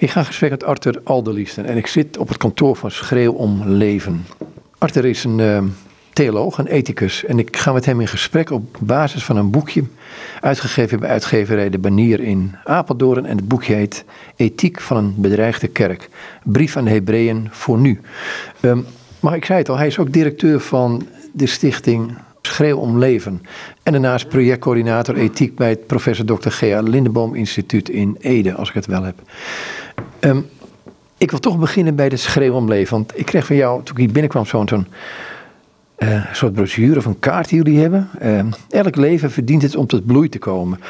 Ik ga gesprek met Arthur Alderliesten en ik zit op het kantoor van Schreeuw om Leven. Arthur is een uh, theoloog, een ethicus en ik ga met hem in gesprek op basis van een boekje uitgegeven bij uitgeverij De Banier in Apeldoorn en het boekje heet Ethiek van een bedreigde kerk. Brief aan de Hebreeën voor nu. Um, maar ik zei het al, hij is ook directeur van de stichting Schreeuw om Leven. En daarnaast projectcoördinator ethiek bij het professor Dr. G.A. Lindeboom Instituut in Ede, als ik het wel heb. Um, ik wil toch beginnen bij de Schreeuw om Leven. Want ik kreeg van jou, toen ik hier binnenkwam, zo'n zo'n uh, soort brochure of een kaart die jullie hebben. Uh, elk leven verdient het om tot bloei te komen.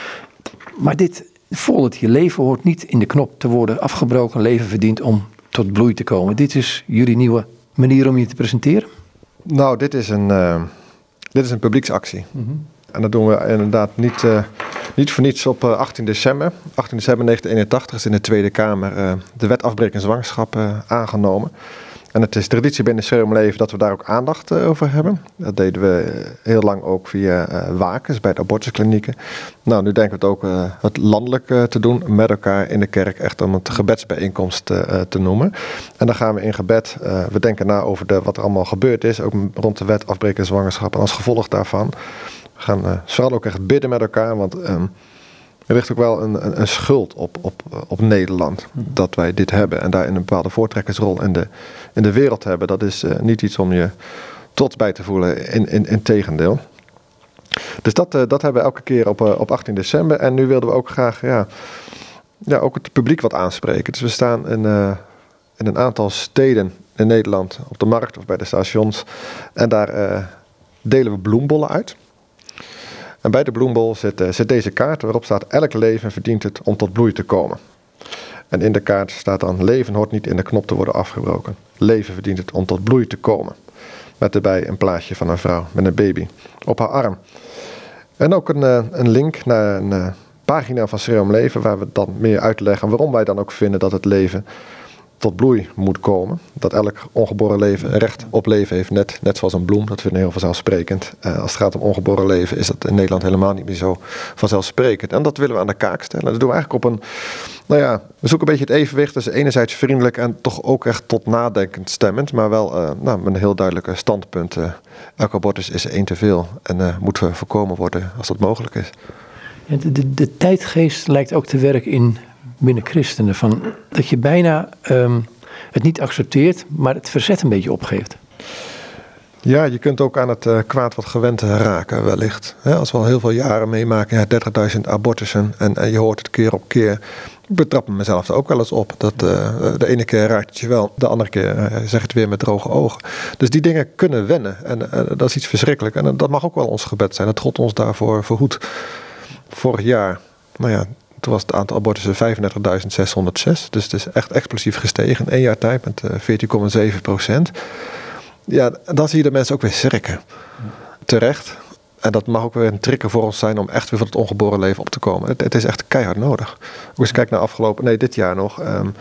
Maar dit volgt je leven hoort niet in de knop te worden afgebroken. Leven verdient om tot bloei te komen. Dit is jullie nieuwe manier om je te presenteren? Nou, dit is een, uh, dit is een publieksactie. Mm -hmm. En dat doen we inderdaad niet, uh, niet voor niets op 18 december. 18 december 1981 is in de Tweede Kamer uh, de wet afbreken zwangerschap aangenomen. En het is traditie binnen Leven dat we daar ook aandacht uh, over hebben. Dat deden we heel lang ook via uh, wakens bij de abortusklinieken. Nou, nu denken we het ook wat landelijk te doen met elkaar in de kerk. Echt om het gebedsbijeenkomst te noemen. En dan gaan we in gebed, we denken na over de, wat er allemaal gebeurd is. Ook rond de wet afbreken zwangerschap. En als gevolg daarvan we gaan vooral ook echt bidden met elkaar. Want... Um, er ligt ook wel een, een, een, schuld op, op, op Nederland dat wij dit hebben. En daar een bepaalde voortrekkersrol in de, in de wereld hebben. Dat is uh, niet iets om je trots bij te voelen, in, in, in tegendeel. Dus dat, uh, dat hebben we elke keer op, uh, op 18 december. En nu wilden we ook graag ja, ja, ook het publiek wat aanspreken. Dus we staan in, in een aantal steden in Nederland op de markt of bij de stations. En daar delen we bloembollen uit. En bij de bloembol zit, uh, zit deze kaart waarop staat: elk leven verdient het om tot bloei te komen. En in de kaart staat dan: leven hoort niet in de knop te worden afgebroken. Leven verdient het om tot bloei te komen. Met erbij een plaatje van een vrouw met een baby op haar arm. En ook een, uh, een link naar een uh, pagina van Serum Leven, waar we dan meer uitleggen waarom wij dan ook vinden dat het leven tot bloei moet komen. Dat elk ongeboren leven recht op leven heeft, net, net zoals een bloem. Dat vinden we heel vanzelfsprekend. Uh, als het gaat om ongeboren leven is dat in Nederland helemaal niet meer zo vanzelfsprekend. En dat willen we aan de kaak stellen. Dat doen we eigenlijk op een, nou ja, we zoeken een beetje het evenwicht tussen enerzijds vriendelijk en toch ook echt tot nadenkend stemmend. Maar wel uh, nou, met een heel duidelijke standpunt. Uh, elk abortus is één te veel en moet voorkomen worden als dat mogelijk is. De, de, de tijdgeest lijkt ook te werken in binnen christenen. Van, dat je bijna um, het niet accepteert, maar het verzet een beetje opgeeft. Ja, je kunt ook aan het uh, kwaad wat gewend raken, wellicht. als we al heel veel jaren meemaken, ja, 30.000 abortussen en, en, je hoort het keer op keer. Ik betrap mezelf ook wel eens op. Dat uh, de ene keer raakt het je wel, de andere keer uh, zeg het weer met droge ogen. Dus die dingen kunnen wennen en dat is iets verschrikkelijk. En dat mag ook wel ons gebed zijn, dat God ons daarvoor verhoedt. Vorig jaar, nou ja, toen was het aantal abortussen 35.606. Dus het is echt explosief gestegen in één jaar tijd met 14,7 eh, procent. Ja, dan zie je de mensen ook weer schrikken. Terecht. En dat mag ook weer een trigger voor ons zijn om echt weer van het ongeboren leven op te komen. Het, het is echt keihard nodig. Ook eens kijk naar afgelopen, nee, dit jaar nog. Um,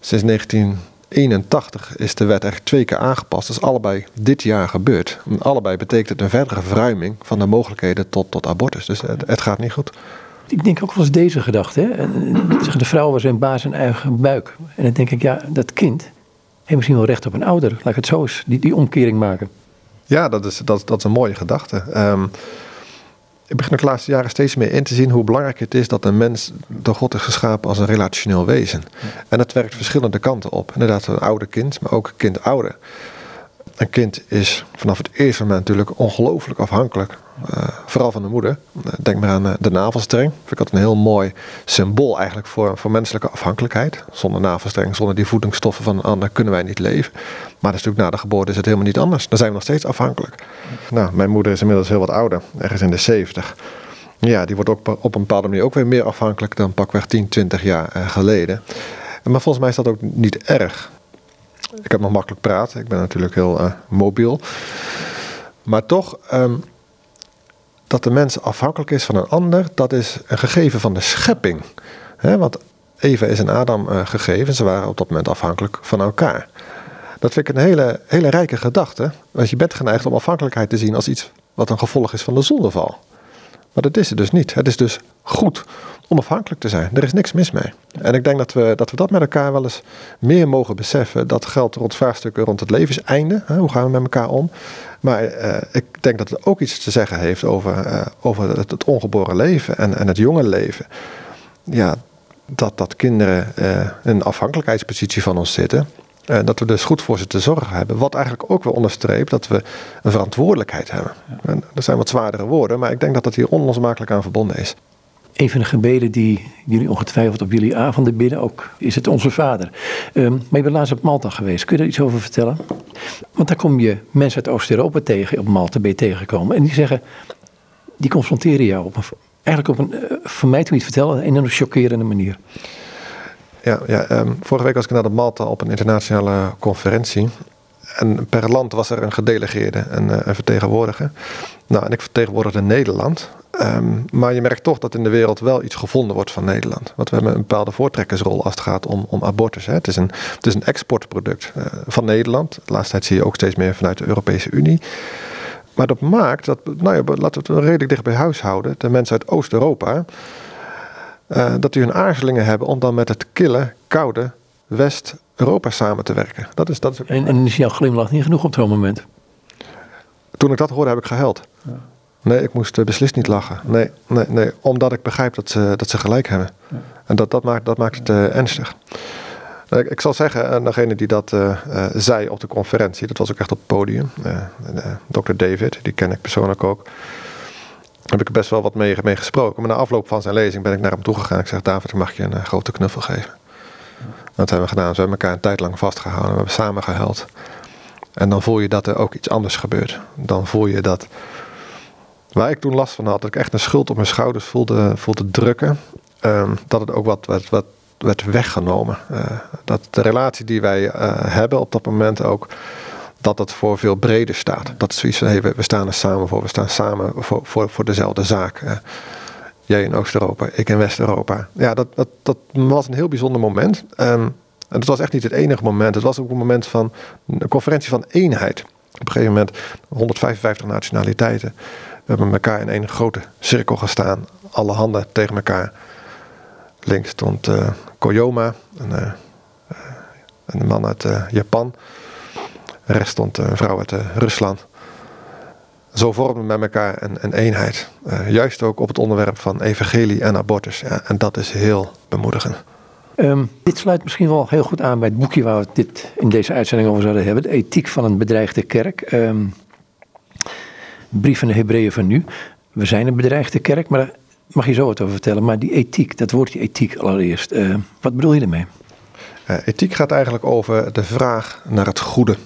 sinds 1981 is de wet eigenlijk twee keer aangepast. Dat is allebei dit jaar gebeurd. En allebei betekent het een verdere verruiming van de mogelijkheden tot, tot abortus. Dus het, het gaat niet goed. Ik denk ook wel eens deze gedachte. Hè? De vrouw was zijn baas en eigen buik. En dan denk ik, ja, dat kind heeft misschien wel recht op een ouder. Laat ik het zo eens, die, die omkering maken. Ja, dat is, dat, dat is een mooie gedachte. Um, ik begin de laatste jaren steeds meer in te zien hoe belangrijk het is dat een mens door God is geschapen als een relationeel wezen. En dat werkt verschillende kanten op. Inderdaad, een oude kind, maar ook kind-ouder. Een kind is vanaf het eerste moment natuurlijk ongelooflijk afhankelijk uh, vooral van de moeder. Eh, denk maar aan uh, de navelstreng. Vind ik dat een heel mooi symbool eigenlijk voor, voor menselijke afhankelijkheid. Zonder navelstreng, zonder die voedingsstoffen van een ander kunnen wij niet leven. Maar natuurlijk na de geboorte is het helemaal niet anders. Dan zijn we nog steeds afhankelijk. Nou, mijn moeder is inmiddels heel wat ouder, ergens in de 70. Ja, die wordt ook op een bepaalde manier ook weer meer afhankelijk dan pakweg 10, 20 jaar geleden. Maar volgens mij is dat ook niet erg. Ik heb nog makkelijk praten. Ik ben natuurlijk heel mobiel. Maar toch, um, dat de mens afhankelijk is van een ander, dat is een gegeven van de schepping. He, want Eva is en Adam uh, gegeven, ze waren op dat moment afhankelijk van elkaar. Dat vind ik een hele, hele rijke gedachte, want je bent geneigd om afhankelijkheid te zien als iets wat een gevolg is van de zondeval. Maar dat is het dus niet. Het is dus goed om afhankelijk te zijn. Er is niks mis mee. En ik denk dat we dat, we dat met elkaar wel eens meer mogen beseffen. Dat geldt rond vraagstukken rond het levenseinde. Hè? Hoe gaan we met elkaar om? Maar uh, ik denk dat het ook iets te zeggen heeft over, uh, over het, het, ongeboren leven en, en het jonge leven. Ja, dat, dat kinderen uh, in een afhankelijkheidspositie van ons zitten. Uh, dat we dus goed voor ze te zorgen hebben. Wat eigenlijk ook weer onderstreept dat we een verantwoordelijkheid hebben. En dat zijn wat zwaardere woorden, maar ik denk dat dat hier onlosmakelijk aan verbonden is. Een van de gebeden die jullie ongetwijfeld op jullie avonden bidden, ook is het Onze Vader. Um, maar je bent laatst op Malta geweest. Kun je daar iets over vertellen? Want daar kom je mensen uit Oost-Europa tegen, op Malta ben je tegengekomen. En die zeggen, die confronteren jou op eigenlijk op een, uh, voor mij toen je het vertellen, in een chockerende manier. Ja, ja um, vorige week was ik naar de Malta op een internationale conferentie. En per land was er een gedelegeerde, een, uh, een vertegenwoordiger. Nou, en ik vertegenwoordigde Nederland. Um, maar je merkt toch dat in de wereld wel iets gevonden wordt van Nederland. Want we hebben een bepaalde voortrekkersrol als het gaat om, om abortus. Hè. Het, is een, het is een exportproduct uh, van Nederland. De laatste tijd zie je ook steeds meer vanuit de Europese Unie. Maar dat maakt dat, nou ja, laten we het redelijk dicht bij huis houden. De mensen uit Oost-Europa, uh, dat die hun aarzelingen hebben om dan met het kille, koude West-Europa samen te werken. Dat is, dat is en, en is jouw glimlach niet genoeg op zo'n moment? Toen ik dat hoorde, heb ik gehuild. Ja. Nee, ik moest uh, beslist niet lachen. Nee, nee, nee, omdat ik begrijp dat ze, dat ze gelijk hebben. Ja. En dat, dat, maakt, dat maakt het uh, ernstig. Ik, ik, zal zeggen, en degene die dat uh, zei op de conferentie, dat was ook echt op het podium. Dr. David, die ken ik persoonlijk ook. Heb ik er best wel wat mee, mee gesproken. Maar na afloop van zijn lezing ben ik naar hem toegegaan. Ik zeg, David, mag je een grote knuffel geven. Dat hebben we gedaan. We hebben elkaar een tijd lang vastgehouden. We hebben samen gehuild. En dan voel je dat er ook iets anders gebeurt. Dan voel je dat Waar ik toen last van had, dat ik echt een schuld op mijn schouders voelde, voelde drukken. Um, dat het ook wat, wat, wat werd weggenomen. Uh, dat de relatie die wij uh, hebben op dat moment ook, dat het voor veel breder staat. Dat is zoiets van, hey, we, staan er samen voor. We staan samen voor, voor, voor dezelfde zaak. Uh, jij in Oost-Europa, ik in West-Europa. Ja, dat, dat, dat was een heel bijzonder moment. Um, en het was echt niet het enige moment. Het was ook een moment van een conferentie van eenheid. Op een gegeven moment 155 nationaliteiten. We hebben elkaar in een grote cirkel gestaan. Alle handen tegen elkaar. Links stond uh, Koyoma, een, uh, een man uit Japan. Rechts stond een vrouw uit Rusland. Zo vormen we met elkaar een, een eenheid. juist ook op het onderwerp van evangelie en abortus. Ja, en dat is heel bemoedigend. Um, dit sluit misschien wel heel goed aan bij het boekje waar we dit in deze uitzending over zouden hebben. De ethiek van een bedreigde kerk. Um, brief van de Hebreeën van nu. We zijn een bedreigde kerk, maar daar mag je zo wat over vertellen. Maar die ethiek, dat woordje ethiek allereerst. Uh, wat bedoel je ermee? Uh, ethiek gaat eigenlijk over de vraag naar het goede.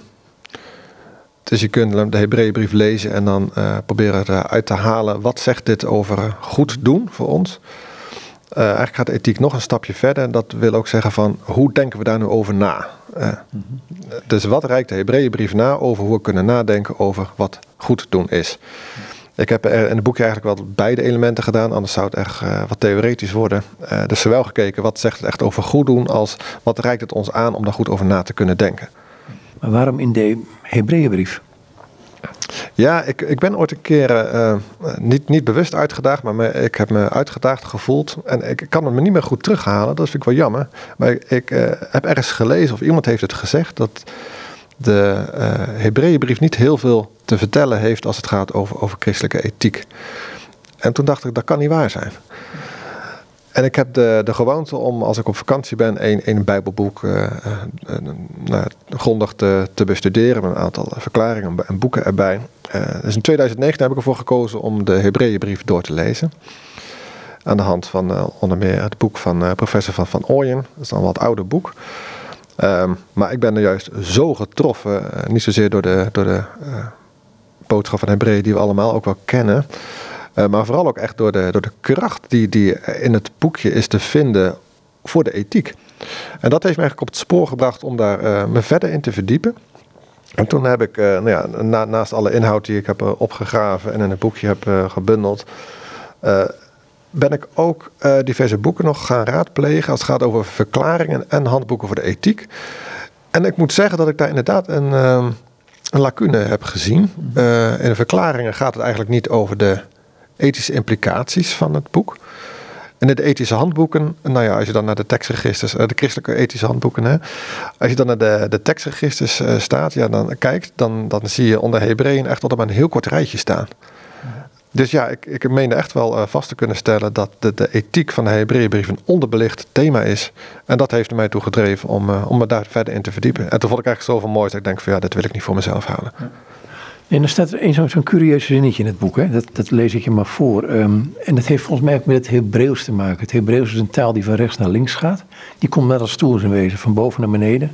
Dus je kunt de Hebreeënbrief lezen en dan uh, proberen eruit te halen. Wat zegt dit over goed doen voor ons? Uh, eigenlijk gaat ethiek nog een stapje verder. En dat wil ook zeggen van hoe denken we daar nu over na? Mm-hmm. Dus wat reikt de Hebreeënbrief na over hoe we kunnen nadenken over wat goed doen is? Ik heb in het boekje eigenlijk wel beide elementen gedaan, anders zou het echt wat theoretisch worden. Dus zowel gekeken wat zegt het echt over goed doen, als wat reikt het ons aan om daar goed over na te kunnen denken. Maar waarom in de Hebreeënbrief? Ja, ik, ik ben ooit een keer uh, niet, niet bewust uitgedaagd, maar ik heb me uitgedaagd gevoeld. En ik kan het me niet meer goed terughalen, dat vind ik wel jammer. Maar ik, uh, heb ergens gelezen, of iemand heeft het gezegd, dat de uh, Hebreeënbrief niet heel veel te vertellen heeft als het gaat over, over christelijke ethiek. En toen dacht ik, dat kan niet waar zijn. En ik heb de, de gewoonte om, als ik op vakantie ben, een, een Bijbelboek uh, uh, grondig te, te bestuderen. Met een aantal verklaringen en boeken erbij. Dus in 2009 heb ik ervoor gekozen om de Hebreeënbrief door te lezen. Aan de hand van onder meer het boek van professor van Van Ooyen. Dat is dan een wat ouder boek. Um, maar ik ben er juist zo getroffen. niet zozeer door de, door de boodschap van Hebreeën die we allemaal ook wel kennen. Uh, maar vooral ook echt door de, door de kracht die, die in het boekje is te vinden voor de ethiek. En dat heeft me eigenlijk op het spoor gebracht om daar uh, me verder in te verdiepen. En toen heb ik, uh, nou ja, na, naast alle inhoud die ik heb opgegraven en in het boekje heb gebundeld, ben ik ook diverse boeken nog gaan raadplegen als het gaat over verklaringen en handboeken voor de ethiek. En ik moet zeggen dat ik daar inderdaad een, een lacune heb gezien. in de verklaringen gaat het eigenlijk niet over de ethische implicaties van het boek. En de ethische handboeken, nou ja, als je dan naar de tekstregisters, de christelijke ethische handboeken, hè, als je dan naar de, de tekstregisters staat, ja, dan kijkt, dan, dan zie je onder Hebreeën echt tot maar een heel kort rijtje staan. Dus ja, ik, ik meende echt wel uh, vast te kunnen stellen dat de, de ethiek van de Hebreeënbrief een onderbelicht thema is. En dat heeft mij toe gedreven om, om me daar verder in te verdiepen. En toen vond ik eigenlijk zoveel moois dat ik denk van ja, dat wil ik niet voor mezelf houden. En er staat zo'n zo curieus zinnetje in het boek, hè? Dat, dat lees ik je maar voor. Um, en dat heeft volgens mij ook met het Hebreeuws te maken. Het Hebreeuws is een taal die van rechts naar links gaat. Die komt net als stoel in wezen, van boven naar beneden.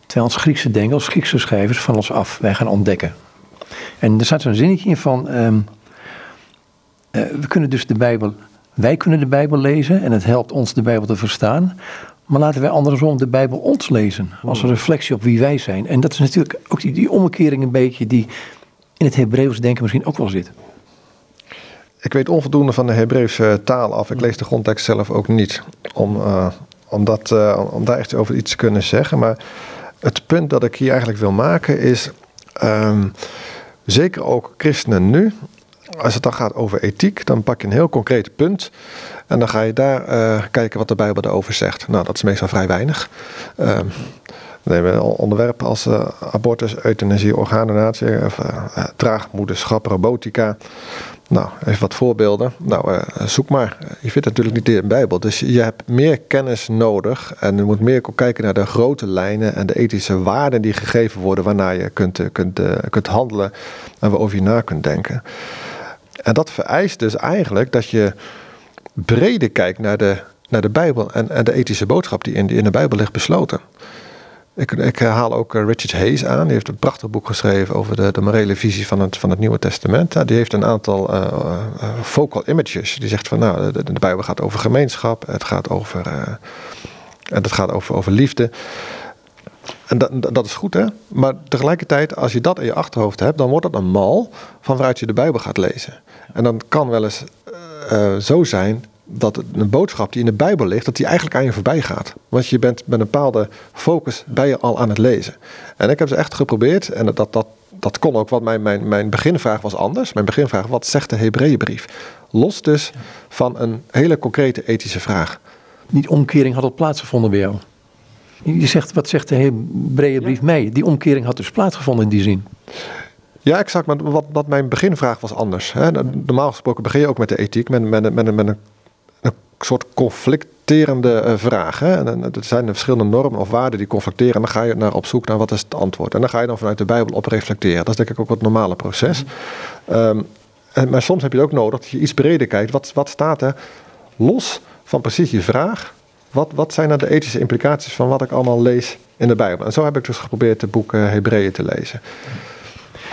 Terwijl ons Griekse denken, als Griekse schrijvers van ons af. Wij gaan ontdekken. En er staat zo'n zinnetje in van... Um, uh, we kunnen dus de Bijbel, wij kunnen de Bijbel lezen en het helpt ons de Bijbel te verstaan. Maar laten wij andersom de Bijbel ons lezen, als een reflectie op wie wij zijn. En dat is natuurlijk ook die, die omkering een beetje die in het Hebreeuws denken misschien ook wel zit. Ik weet onvoldoende van de Hebreeuwse taal af. Ik lees de grondtekst zelf ook niet om, uh, om, dat, uh, om daar echt over iets te kunnen zeggen. Maar het punt dat ik hier eigenlijk wil maken is, um, zeker ook christenen nu, als het dan gaat over ethiek, dan pak je een heel concreet punt. En dan ga je daar uh, kijken wat de Bijbel erover zegt. Nou, dat is meestal vrij weinig. Uh, nemen we onderwerpen als uh, abortus, euthanasie, orgaandonatie, of, uh, draagmoederschap, robotica. Nou, even wat voorbeelden. Nou, zoek maar. Je vindt natuurlijk niet in de Bijbel. Dus je hebt meer kennis nodig. En je moet meer kijken naar de grote lijnen en de ethische waarden die gegeven worden, waarna je kunt, kunt, kunt handelen en waarover je na kunt denken. En dat vereist dus eigenlijk dat je breder kijkt naar de, naar de Bijbel en, en de ethische boodschap die in, in de Bijbel ligt besloten. Ik, ik haal ook eh, Richard Hayes aan. Die heeft een prachtig boek geschreven over de, de morele visie van het, van het Nieuwe Testament. Die heeft een aantal uh, focal images. Die zegt van nou, de, de, Bijbel gaat over gemeenschap. Het gaat over, en het gaat over, over liefde. En dat, dat is goed, hè? Maar tegelijkertijd, als je dat in je achterhoofd hebt, dan wordt dat een mal van waaruit je de Bijbel gaat lezen. En dan kan wel eens uh, zo zijn dat een boodschap die in de Bijbel ligt, dat die eigenlijk aan je voorbij gaat. Want je bent met een bepaalde focus bij je al aan het lezen. En ik heb ze echt geprobeerd en dat, dat, dat kon ook, want mijn, mijn, mijn beginvraag was anders. Mijn beginvraag, wat zegt de Hebreeënbrief? Los dus van een hele concrete ethische vraag. Die omkering had al plaatsgevonden bij jou? Je zegt, wat zegt de Hebreeënbrief ja. mij? Die omkering had dus plaatsgevonden in die zin. Ja, exact. Maar wat, wat mijn beginvraag was anders. Hè. Normaal gesproken begin je ook met de ethiek, met, met, met, met een, een soort conflicterende uh, vraag. Hè. En, er zijn verschillende normen of waarden die conflicteren. En dan ga je naar op zoek naar wat is het antwoord. En dan ga je dan vanuit de Bijbel op reflecteren. Dat is denk ik ook het normale proces. Mm. Um, en, maar soms heb je ook nodig dat je iets breder kijkt. Wat, wat staat er los van precies je vraag wat, wat zijn nou de ethische implicaties van wat ik allemaal lees in de Bijbel? En zo heb ik dus geprobeerd de boek Hebreeën te lezen.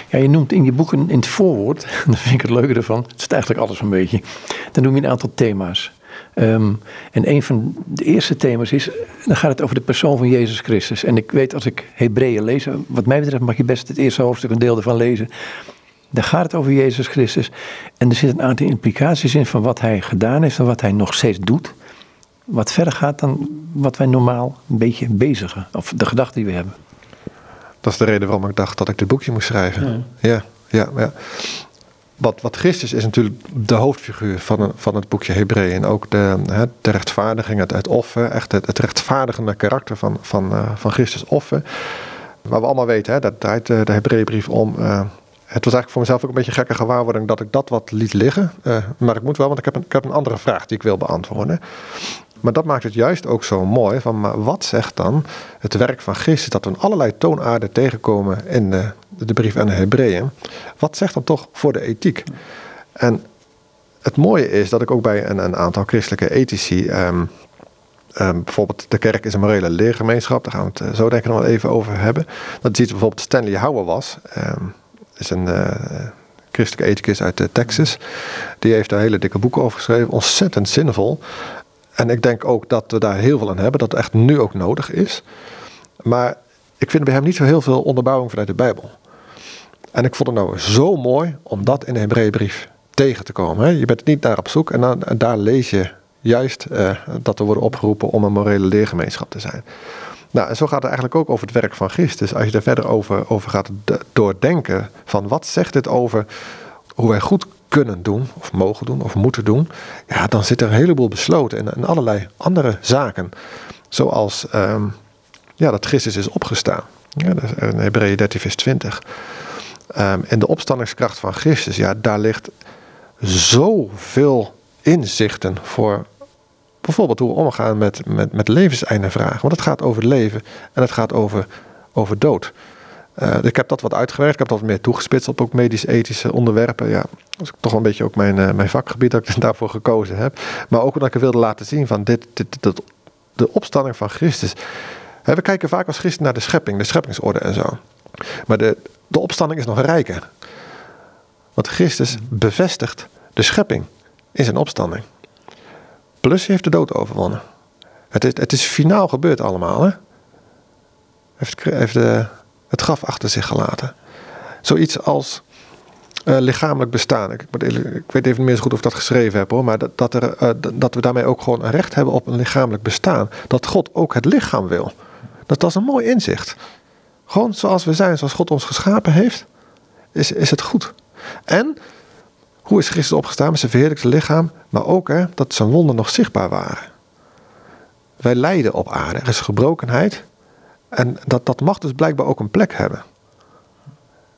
Ja, je noemt in je boek in het voorwoord, dat vind ik het leuke ervan, het is eigenlijk alles een beetje, dan noem je een aantal thema's. Um, en een van de eerste thema's is, dan gaat het over de persoon van Jezus Christus. En ik weet als ik Hebreeën lees, wat mij betreft mag je best het eerste hoofdstuk een deel ervan lezen. Daar gaat het over Jezus Christus. En er zitten een aantal implicaties in van wat hij gedaan heeft en wat hij nog steeds doet wat verder gaat dan wat wij normaal een beetje bezigen. Of de gedachte die we hebben. Dat is de reden waarom ik dacht dat ik dit boekje moest schrijven. Ja, ja, ja. Wat, wat Christus is natuurlijk de hoofdfiguur van, van het boekje Hebreeën. En ook de, hè, de rechtvaardiging, het, het offer. Echt het, het rechtvaardigende karakter van, van, uh, van Christus offer. Maar we allemaal weten, hè, dat draait de, de Hebreeënbrief om... Uh, het was eigenlijk voor mezelf ook een beetje gekke gewaarwording dat ik dat wat liet liggen. Uh, maar ik moet wel, want ik heb, een, ik heb een andere vraag die ik wil beantwoorden. Maar dat maakt het juist ook zo mooi. Van, maar wat zegt dan het werk van Christus? Dat we allerlei toonaarden tegenkomen in de, de brief aan de Hebreeën. Wat zegt dan toch voor de ethiek? En het mooie is dat ik ook bij een, een aantal christelijke ethici. Um, um, bijvoorbeeld, de kerk is een morele leergemeenschap. Daar gaan we het eh, zo denk ik nog wel even over hebben. Dat ziet bijvoorbeeld Stanley Hauer was. Um, is een uh, christelijke ethicus uit Texas. Die heeft daar hele dikke boeken over geschreven. Ontzettend zinvol. En ik denk ook dat we daar heel veel aan hebben, dat het echt nu ook nodig is. Maar ik vind bij hem niet zo heel veel onderbouwing vanuit de Bijbel. En ik vond het nou zo mooi om dat in de Hebreeënbrief tegen te komen. Je bent niet naar op zoek en, dan, daar lees je juist uh, dat we worden opgeroepen om een morele leergemeenschap te zijn. Nou, en zo gaat het eigenlijk ook over het werk van Christus. Als je er verder over, over gaat doordenken van wat zegt dit over hoe wij goed kunnen doen, of mogen doen, of moeten doen, ja, dan zit er een heleboel besloten en, en allerlei andere zaken. Zoals ehm, ja, dat Christus is opgestaan. Ja, dat is in Hebreeën 13, vers 20. Um, en de opstandingskracht van Christus, ja, daar ligt zoveel inzichten voor bijvoorbeeld hoe we omgaan met, met, met levenseindevragen. Want het gaat over leven en het gaat over, over dood. Uh, ik heb dat wat uitgewerkt. Ik heb dat wat meer toegespitst op ook medisch-ethische onderwerpen. Ja, dat is toch een beetje ook mijn, uh, mijn vakgebied dat ik daarvoor gekozen heb. Maar ook omdat ik wilde laten zien van dit, dit, dit, de opstanding van Christus. We kijken vaak als christen naar de schepping, de scheppingsorde en zo. Maar de, de opstanding is nog rijker. Want Christus bevestigt de schepping in zijn opstanding. Plus hij heeft de dood overwonnen. Het is, het is finaal gebeurd allemaal. Hè? Heeft, heeft de, het graf achter zich gelaten. Zoiets als uh, lichamelijk bestaan. Ik, ik, weet even niet meer zo goed of ik dat geschreven heb hoor. Maar dat, dat, er, uh, dat we daarmee ook gewoon een recht hebben op een lichamelijk bestaan. Dat God ook het lichaam wil. Dat, dat is een mooi inzicht. Gewoon zoals we zijn, zoals God ons geschapen heeft, is, is het goed. En hoe is Christus opgestaan met zijn verheerlijkte lichaam, maar ook hè, dat zijn wonden nog zichtbaar waren. Wij lijden op aarde, er is gebrokenheid. En dat, dat mag dus blijkbaar ook een plek hebben.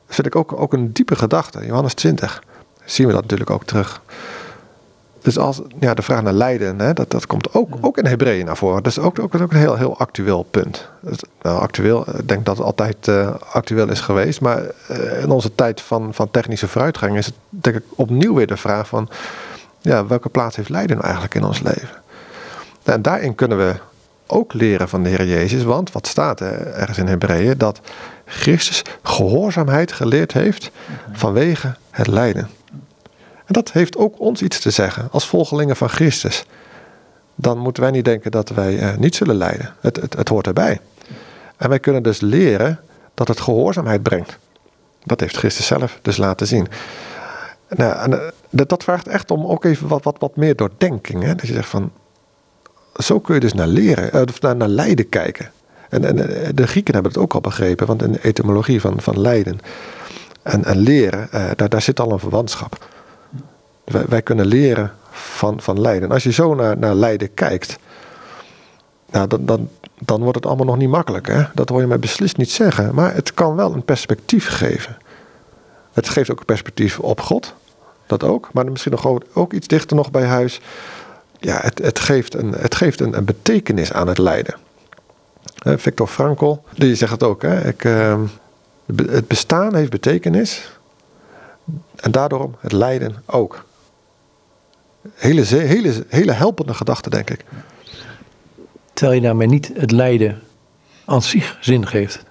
Dat vind ik ook, ook een diepe gedachte. Johannes 20 zien we dat natuurlijk ook terug. Dus als ja, de vraag naar lijden, hè, dat, dat komt ook, ook in Hebreeën naar voren. Dat is ook, ook, ook een heel, heel actueel punt. Nou, actueel, ik denk dat het altijd uh, actueel is geweest. Maar uh, in onze tijd van, van technische vooruitgang is het denk ik opnieuw weer de vraag van... Ja, welke plaats heeft lijden nou eigenlijk in ons leven? En daarin kunnen we ook leren van de Heer Jezus. Want wat staat er ergens in Hebreeën? Dat Christus gehoorzaamheid geleerd heeft vanwege het lijden. En dat heeft ook ons iets te zeggen als volgelingen van Christus. Dan moeten wij niet denken dat wij uh, niet zullen lijden. Het, het, het hoort erbij. En wij kunnen dus leren dat het gehoorzaamheid brengt. Dat heeft Christus zelf dus laten zien. Nou, en, uh, dat vraagt echt om ook even wat, wat, wat meer doordenking. Hè? Dat je zegt van, zo kun je dus naar leren, uh, of naar, naar lijden kijken. En, en de Grieken hebben het ook al begrepen, want in de etymologie van, van lijden en, en leren, daar, daar zit al een verwantschap. Wij, wij, kunnen leren van, van lijden. Als je zo naar, naar lijden kijkt, nou, dan, dan, dan wordt het allemaal nog niet makkelijk. Hè? Dat hoor je mij beslist niet zeggen. Maar het kan wel een perspectief geven. Het geeft ook een perspectief op God. Dat ook. Maar misschien nog ook iets dichter nog bij huis. Ja, het, het geeft, een, het geeft een, een betekenis aan het lijden. Victor Frankl, die zegt het ook. Hè? Ik, uh, het bestaan heeft betekenis. En daardoor het lijden ook. Hele, hele, hele helpende gedachte, denk ik. Terwijl je daarmee niet het lijden aan zich zin geeft.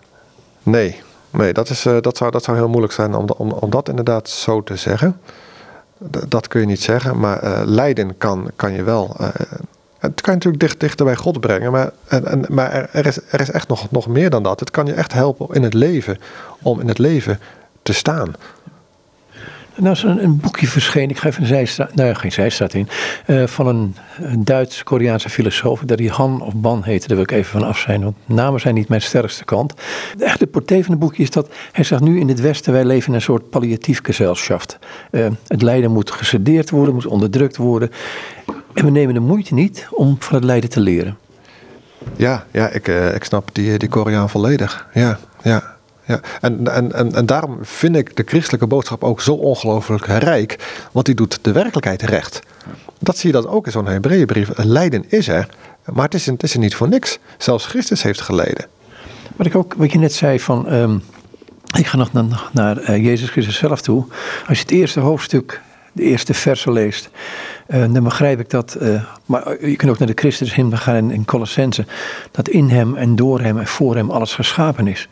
Nee, nee dat, is, uh, dat, zou, dat zou heel moeilijk zijn om, om, om dat inderdaad zo te zeggen. Dat kun je niet zeggen, maar uh, lijden kan, kan je wel. Uh, het kan je natuurlijk dicht, dichter bij God brengen, maar, en, en, maar er, er, is, er is echt nog, nog meer dan dat. Het kan je echt helpen in het leven, om in het leven te staan. Nou is een, boekje verschenen, ik ga even een zijstraat, nou geen zijstraat in, uh, van een, een Duits-Koreaanse filosoof, dat die Han of Ban heette, daar wil ik even van af zijn, want namen zijn niet mijn sterkste kant. De portée van het boekje is dat, hij zegt nu in het Westen, wij leven in een soort palliatief gesellschaft. Uh, het lijden moet gesedeerd worden, moet onderdrukt worden. En we nemen de moeite niet om van het lijden te leren. Ja, ja ik, uh, ik snap die, die Koreaan volledig. Ja, ja. Ja, en, en, en, en daarom vind ik de christelijke boodschap ook zo ongelooflijk rijk, want die doet de werkelijkheid recht. Dat zie je dan ook in zo'n Hebreeënbrief. Lijden is er, maar het is, het is er niet voor niks. Zelfs Christus heeft geleden. Wat ik ook, wat je net zei van, um, ik ga nog naar, naar uh, Jezus Christus zelf toe. Als je het eerste hoofdstuk, de eerste versen leest, uh, dan begrijp ik dat, uh, maar je kunt ook naar de Christus heen gaan in, in Colossense, dat in hem en door hem en voor hem alles geschapen is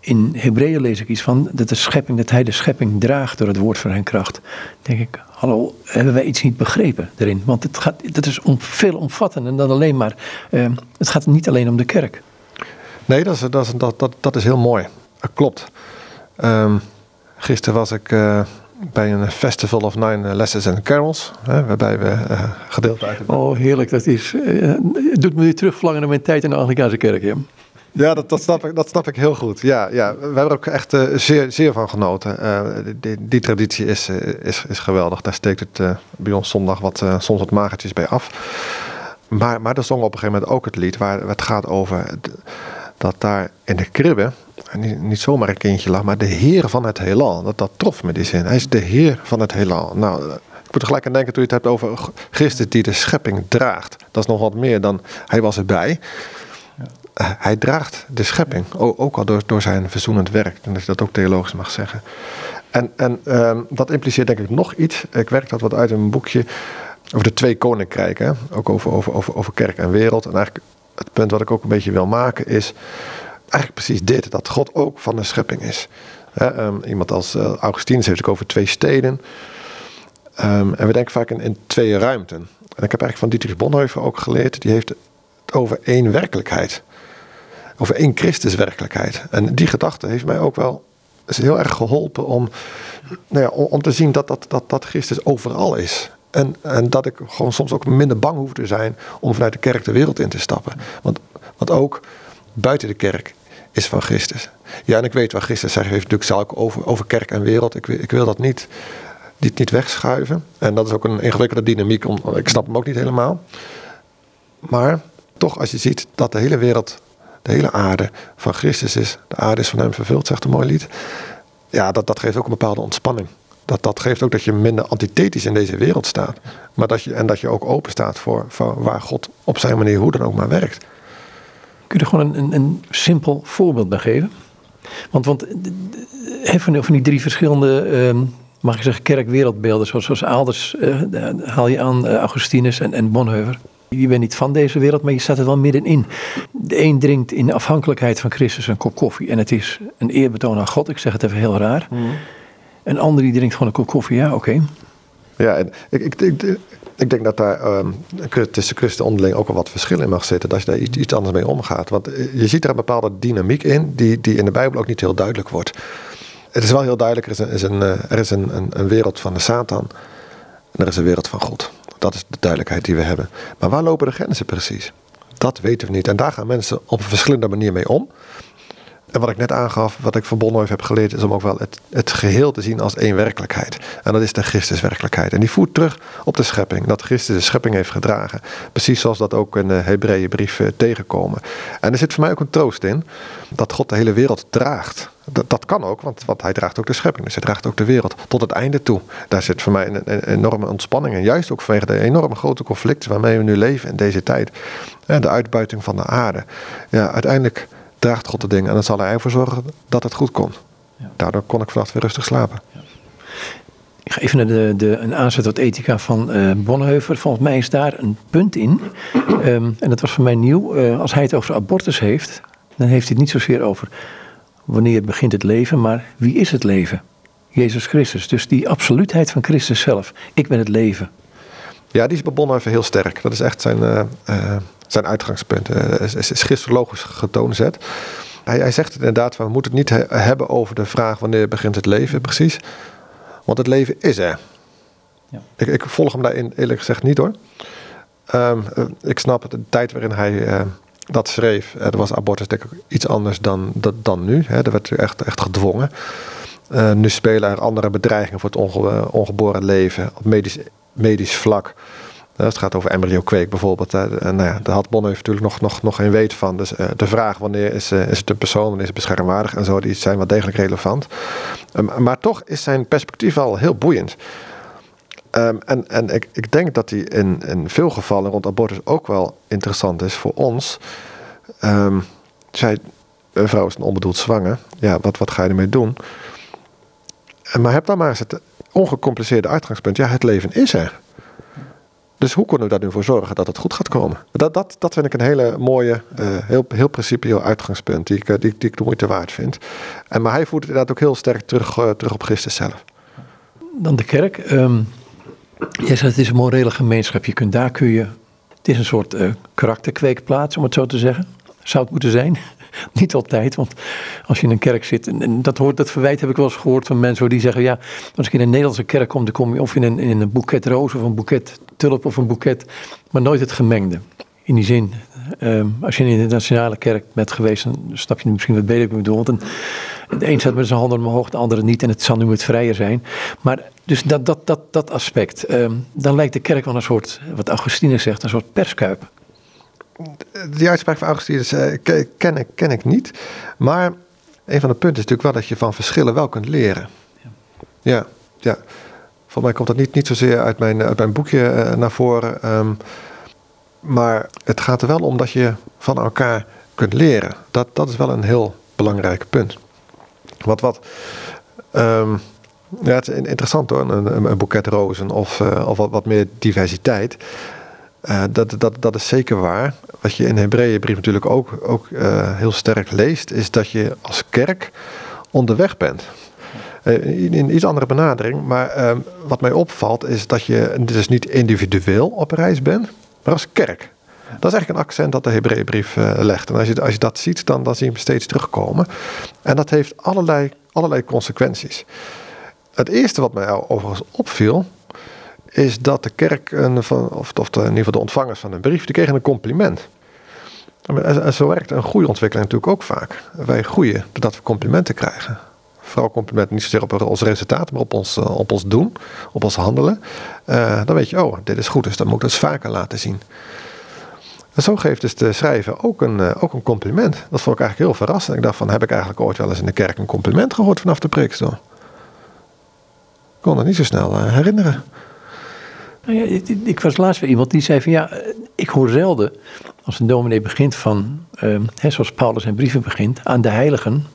in Hebreeën lees ik iets van dat de schepping, dat hij de schepping draagt door het woord van zijn kracht. denk ik, hallo, hebben wij iets niet begrepen erin? Want het gaat, dat is om, veel omvattender dan alleen maar, uh, het gaat niet alleen om de kerk. Nee, dat is, dat is, dat, dat, dat is heel mooi. Dat klopt. Um, gisteren was ik uh, bij een Festival of Nine Lessons and Carols, hè, waarbij we uh, gedeeld uit Oh, heerlijk. Dat is, het doet me weer terugvlangen naar mijn tijd in de Anglicaanse kerk, ja. Ja, dat, dat, snap ik, dat snap ik heel goed. Ja, ja. we hebben er ook echt uh, zeer, zeer van genoten. Uh, die, die, traditie is, is, is geweldig. Daar steekt het bij ons zondag wat, soms wat magertjes bij af. Maar, maar er zong op een gegeven moment ook het lied waar het gaat over dat daar in de kribbe niet, niet zomaar een kindje lag, maar de Heer van het heelal. Dat, dat trof me die zin. Hij is de Heer van het heelal. Nou, ik moet er gelijk aan denken toen je het hebt over Christus die de schepping draagt. Dat is nog wat meer dan hij was erbij. Hij draagt de schepping, ook al door, door zijn verzoenend werk. En dat je dat ook theologisch mag zeggen. En, en um, dat impliceert denk ik nog iets. Ik werk dat wat uit in een boekje over de twee koninkrijken. Ook over, over, over, over kerk en wereld. En eigenlijk het punt wat ik ook een beetje wil maken is eigenlijk precies dit: dat God ook van de schepping is. um, iemand als uh, Augustinus heeft het over twee steden. Um, en we denken vaak in, in, twee ruimten. En ik heb eigenlijk van Dietrich Bonhoeffer ook geleerd, die heeft het over één werkelijkheid. Over één Christuswerkelijkheid. En die gedachte heeft mij ook wel is heel erg geholpen om, nou ja, om, te zien dat, dat, dat, dat Christus overal is. En, en dat ik gewoon soms ook minder bang hoef te zijn om vanuit de kerk de wereld in te stappen. Want, want ook buiten de kerk is van Christus. Ja, en ik weet waar Christus zegt, heeft natuurlijk zal over, over kerk en wereld. Ik, ik wil dat niet, niet, niet wegschuiven. En dat is ook een ingewikkelde dynamiek. Om, ik snap hem ook niet helemaal. Maar toch, als je ziet dat de hele wereld, de hele aarde van Christus is. De aarde is van hem vervuld, zegt een mooi lied. Ja, dat, dat geeft ook een bepaalde ontspanning dat, dat geeft ook dat je minder antithetisch in deze wereld staat. Maar dat je, en dat je ook open staat voor, voor waar God op zijn manier hoe dan ook maar werkt. Kun je er gewoon een, een, een simpel voorbeeld bij geven? Want, want van, van die drie verschillende, ehm, mag ik zeggen, kerkwereldbeelden, zoals, zoals Aalders uh, haal je aan Augustinus en, en Bonhoeffer. Je bent niet van deze wereld, maar je staat er wel middenin. De een drinkt in afhankelijkheid van Christus een kop koffie en het is een eerbetoon aan God. Ik zeg het even heel raar. Mm. Een ander die drinkt gewoon een kop koffie, ja, oké. Ja, en ik, ik, ik, ik, denk dat daar um, tussen christen onderling ook wel wat verschil in mag zitten. Dat je daar iets, iets anders mee omgaat. Want eh, je ziet er een bepaalde dynamiek in die, die in de Bijbel ook niet heel duidelijk wordt. Het is wel heel duidelijk, er is een, is een, eh, er is een, een, een wereld van de Satan. En er is een wereld van God. Dat is de duidelijkheid die we hebben. Maar waar lopen de grenzen precies? Dat weten we niet. En daar gaan mensen op een verschillende manier mee om. En wat ik net aangaf, wat ik van Bonhoeffer heb geleerd, is om ook wel het, het geheel te zien als één werkelijkheid. En dat is de Christuswerkelijkheid. En die voert terug op de schepping, dat Christus de schepping heeft gedragen. Precies zoals dat ook in de Hebreeënbrief eh, tegenkomen. En er zit voor mij ook een troost in, dat God de hele wereld draagt. Dat, dat kan ook, want, want hij draagt ook de schepping. Dus hij draagt ook de wereld tot het einde toe. Daar zit voor mij een, een enorme ontspanning in. Juist ook vanwege de enorme grote conflicten waarmee we nu leven in deze tijd. En de uitbuiting van de aarde. Ja, uiteindelijk draagt God de dingen. En dan zal hij ervoor zorgen dat het goed komt. Ja. Daardoor kon ik vannacht weer rustig slapen. Ja. Ik ga even naar de, de, een aanzet tot ethica van uh, Bonhoeffer. Volgens mij is daar een punt in. Um, en dat was voor mij nieuw. Uh, als hij het over abortus heeft, dan heeft hij het niet zozeer over wanneer begint het leven, maar wie is het leven? Jezus Christus. Dus die absoluutheid van Christus zelf. Ik ben het leven. Ja, die is bij Bonhoeffer heel sterk. Dat is echt zijn, uh, zijn uitgangspunt. Uh, is, is christologisch getoonzet. Hij, hij zegt inderdaad, we moeten het niet hebben over de vraag wanneer begint het leven precies. Want het leven is er. Ja. Ik, ik, volg hem daarin eerlijk gezegd niet hoor. Um, ik snap het, de tijd waarin hij dat schreef, er was abortus ik iets anders dan, dan, dan nu. Hè. Er werd echt, echt gedwongen. Uh, nu spelen er andere bedreigingen voor het onge ongeboren leven op medisch, medisch vlak. Het gaat over embryo-kweek bijvoorbeeld. Daar had Bonhoeffer natuurlijk nog, nog, nog geen weet van. Dus de vraag wanneer is, is het een persoon, wanneer is het beschermwaardig en zo, die zijn wel degelijk relevant. maar toch is zijn perspectief al heel boeiend. Um, en en ik, ik denk dat die in, in veel gevallen rond abortus ook wel interessant is voor ons. Um, zij, een vrouw is een onbedoeld zwanger. Ja, wat, wat ga je ermee doen? Maar heb dan maar eens het ongecompliceerde uitgangspunt. Ja, het leven is er. Dus hoe kunnen we daar nu voor zorgen dat het goed gaat komen? Dat, dat, dat vind ik een hele mooie, uh, heel, heel principieel uitgangspunt, die ik, eh, die, ik de moeite waard vind. En, maar hij voert het inderdaad ook heel sterk terug, terug op Christus zelf. Dan de kerk. Um, zegt het is een morele gemeenschap. Je kunt, daar kun je, het is een soort uh, karakterkweekplaats, om het zo te zeggen. Zou het moeten zijn? Niet altijd, want als je in een kerk zit, en dat, hoort, dat verwijt heb ik wel eens gehoord van mensen die zeggen, ja, als ik in een Nederlandse kerk kom, dan kom je of in een, in een boeket roos of een boeket tulp of een boeket, maar nooit het gemengde. In die zin, Ehm, als je in de internationale kerk bent geweest, dan snap je misschien wat beter ik bedoel. Een, de een staat met zijn handen omhoog, de andere niet. En het zal nu wat vrijer zijn. Maar dus dat, dat, dat, dat aspect. Ehm, dan lijkt de kerk wel een soort, wat Augustinus zegt, een soort perskuip. Die uitspraak van Augustinus uh, ken, ik, ken ik niet. Maar een van de punten is natuurlijk wel dat je van verschillen wel kunt leren. Ja, ja. ja. Voor mij komt dat niet, niet zozeer uit mijn, uit mijn boekje uh, naar voren. Um, maar het gaat er wel om dat je van elkaar kunt leren. Dat, dat is wel een heel belangrijk punt. Wat, wat, um, ja, het is interessant hoor, een, een boeket rozen of, uh, of wat, wat, meer diversiteit. Uh, dat, dat, dat is zeker waar. Wat je in de Hebreeënbrief natuurlijk ook, ook uh, heel sterk leest, is dat je als kerk onderweg bent. In, in iets andere benadering, maar ehm, wat mij opvalt is dat je dus niet individueel op reis bent, maar als kerk. Dat is eigenlijk een accent dat de Hebreeënbrief uh, legt. En als je, als je dat ziet, dan, dan zie je hem steeds terugkomen. En dat heeft allerlei, allerlei consequenties. Het eerste wat mij overigens opviel, is dat de kerk, een, of, of de, in ieder geval de ontvangers van een brief, die kregen een compliment. En zo werkt een goede ontwikkeling natuurlijk ook vaak. Wij groeien doordat we complimenten krijgen. Vooral complimenten niet zozeer op ons resultaat, maar op ons, eh, op ons doen, op ons handelen. Uh, dan weet je, oh, dit is goed, dus dan moet ik het vaker laten zien. En zo geeft dus de schrijver ook een, uh, ook een compliment. Dat vond ik eigenlijk heel verrassend. Ik dacht van, heb ik eigenlijk ooit wel eens in de kerk een compliment gehoord vanaf de preekstoel? Ik kon dat niet zo snel herinneren. Nou ja, ik, was laatst bij iemand die zei van ja, ik hoor zelden als een dominee begint van, uh, hè, zoals Paulus zijn brieven begint, aan de heiligen,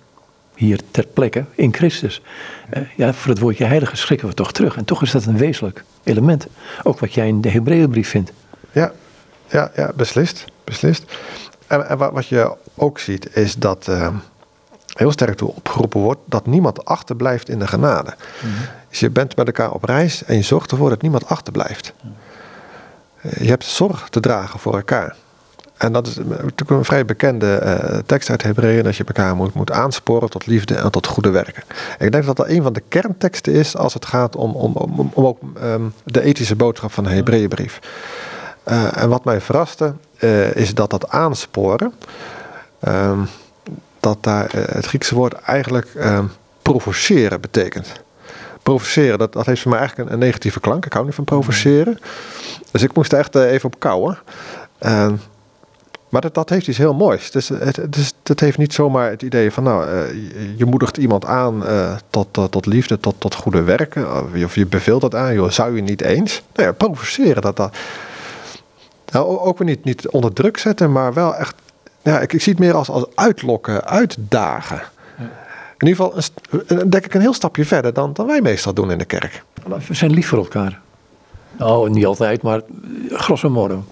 hier ter plekke, in Christus. Uh, ja, voor het woordje heilige schrikken we toch terug. En toch is dat een wezenlijk element. Ook wat jij in de Hebreeënbrief vindt. Ja, ja, ja beslist. beslist. En, en wat je ook ziet is dat uh, heel sterk toe opgeroepen wordt dat niemand achterblijft in de genade. Mm -hmm. Dus je bent met elkaar op reis en je zorgt ervoor dat niemand achterblijft. Je hebt zorg te dragen voor elkaar. En dat is natuurlijk een vrij bekende uh, tekst uit Hebreeën, dat je elkaar moet, moet aansporen tot liefde en tot goede werken. En ik denk dat dat een van de kernteksten is als het gaat om, om, om, om ook um, de ethische boodschap van de Hebreeënbrief. Uh, en wat mij verraste, uh, is dat dat aansporen, um, dat daar het Griekse woord eigenlijk um, provoceren betekent. Provoceren, dat, dat heeft voor mij eigenlijk een, negatieve klank. Ik hou niet van provoceren. Dus ik moest er echt even op kouwen. Maar dat, dat heeft iets heel moois. Dus het, heeft niet zomaar het idee van, nou, je, moedigt iemand aan tot, uh, tot liefde, tot, tot goede werken. Of je beveelt dat aan, joh, zou je niet eens? Nou ja, provoceren, dat dat. Nou, ook weer niet, niet onder druk zetten, maar wel echt. Ja, ik, ik zie het meer als, als uitlokken, uitdagen. Ja. In ieder geval, een, denk ik, een heel stapje verder dan, dan wij meestal doen in de kerk. We zijn lief voor elkaar. Nou, niet altijd, maar grosso modo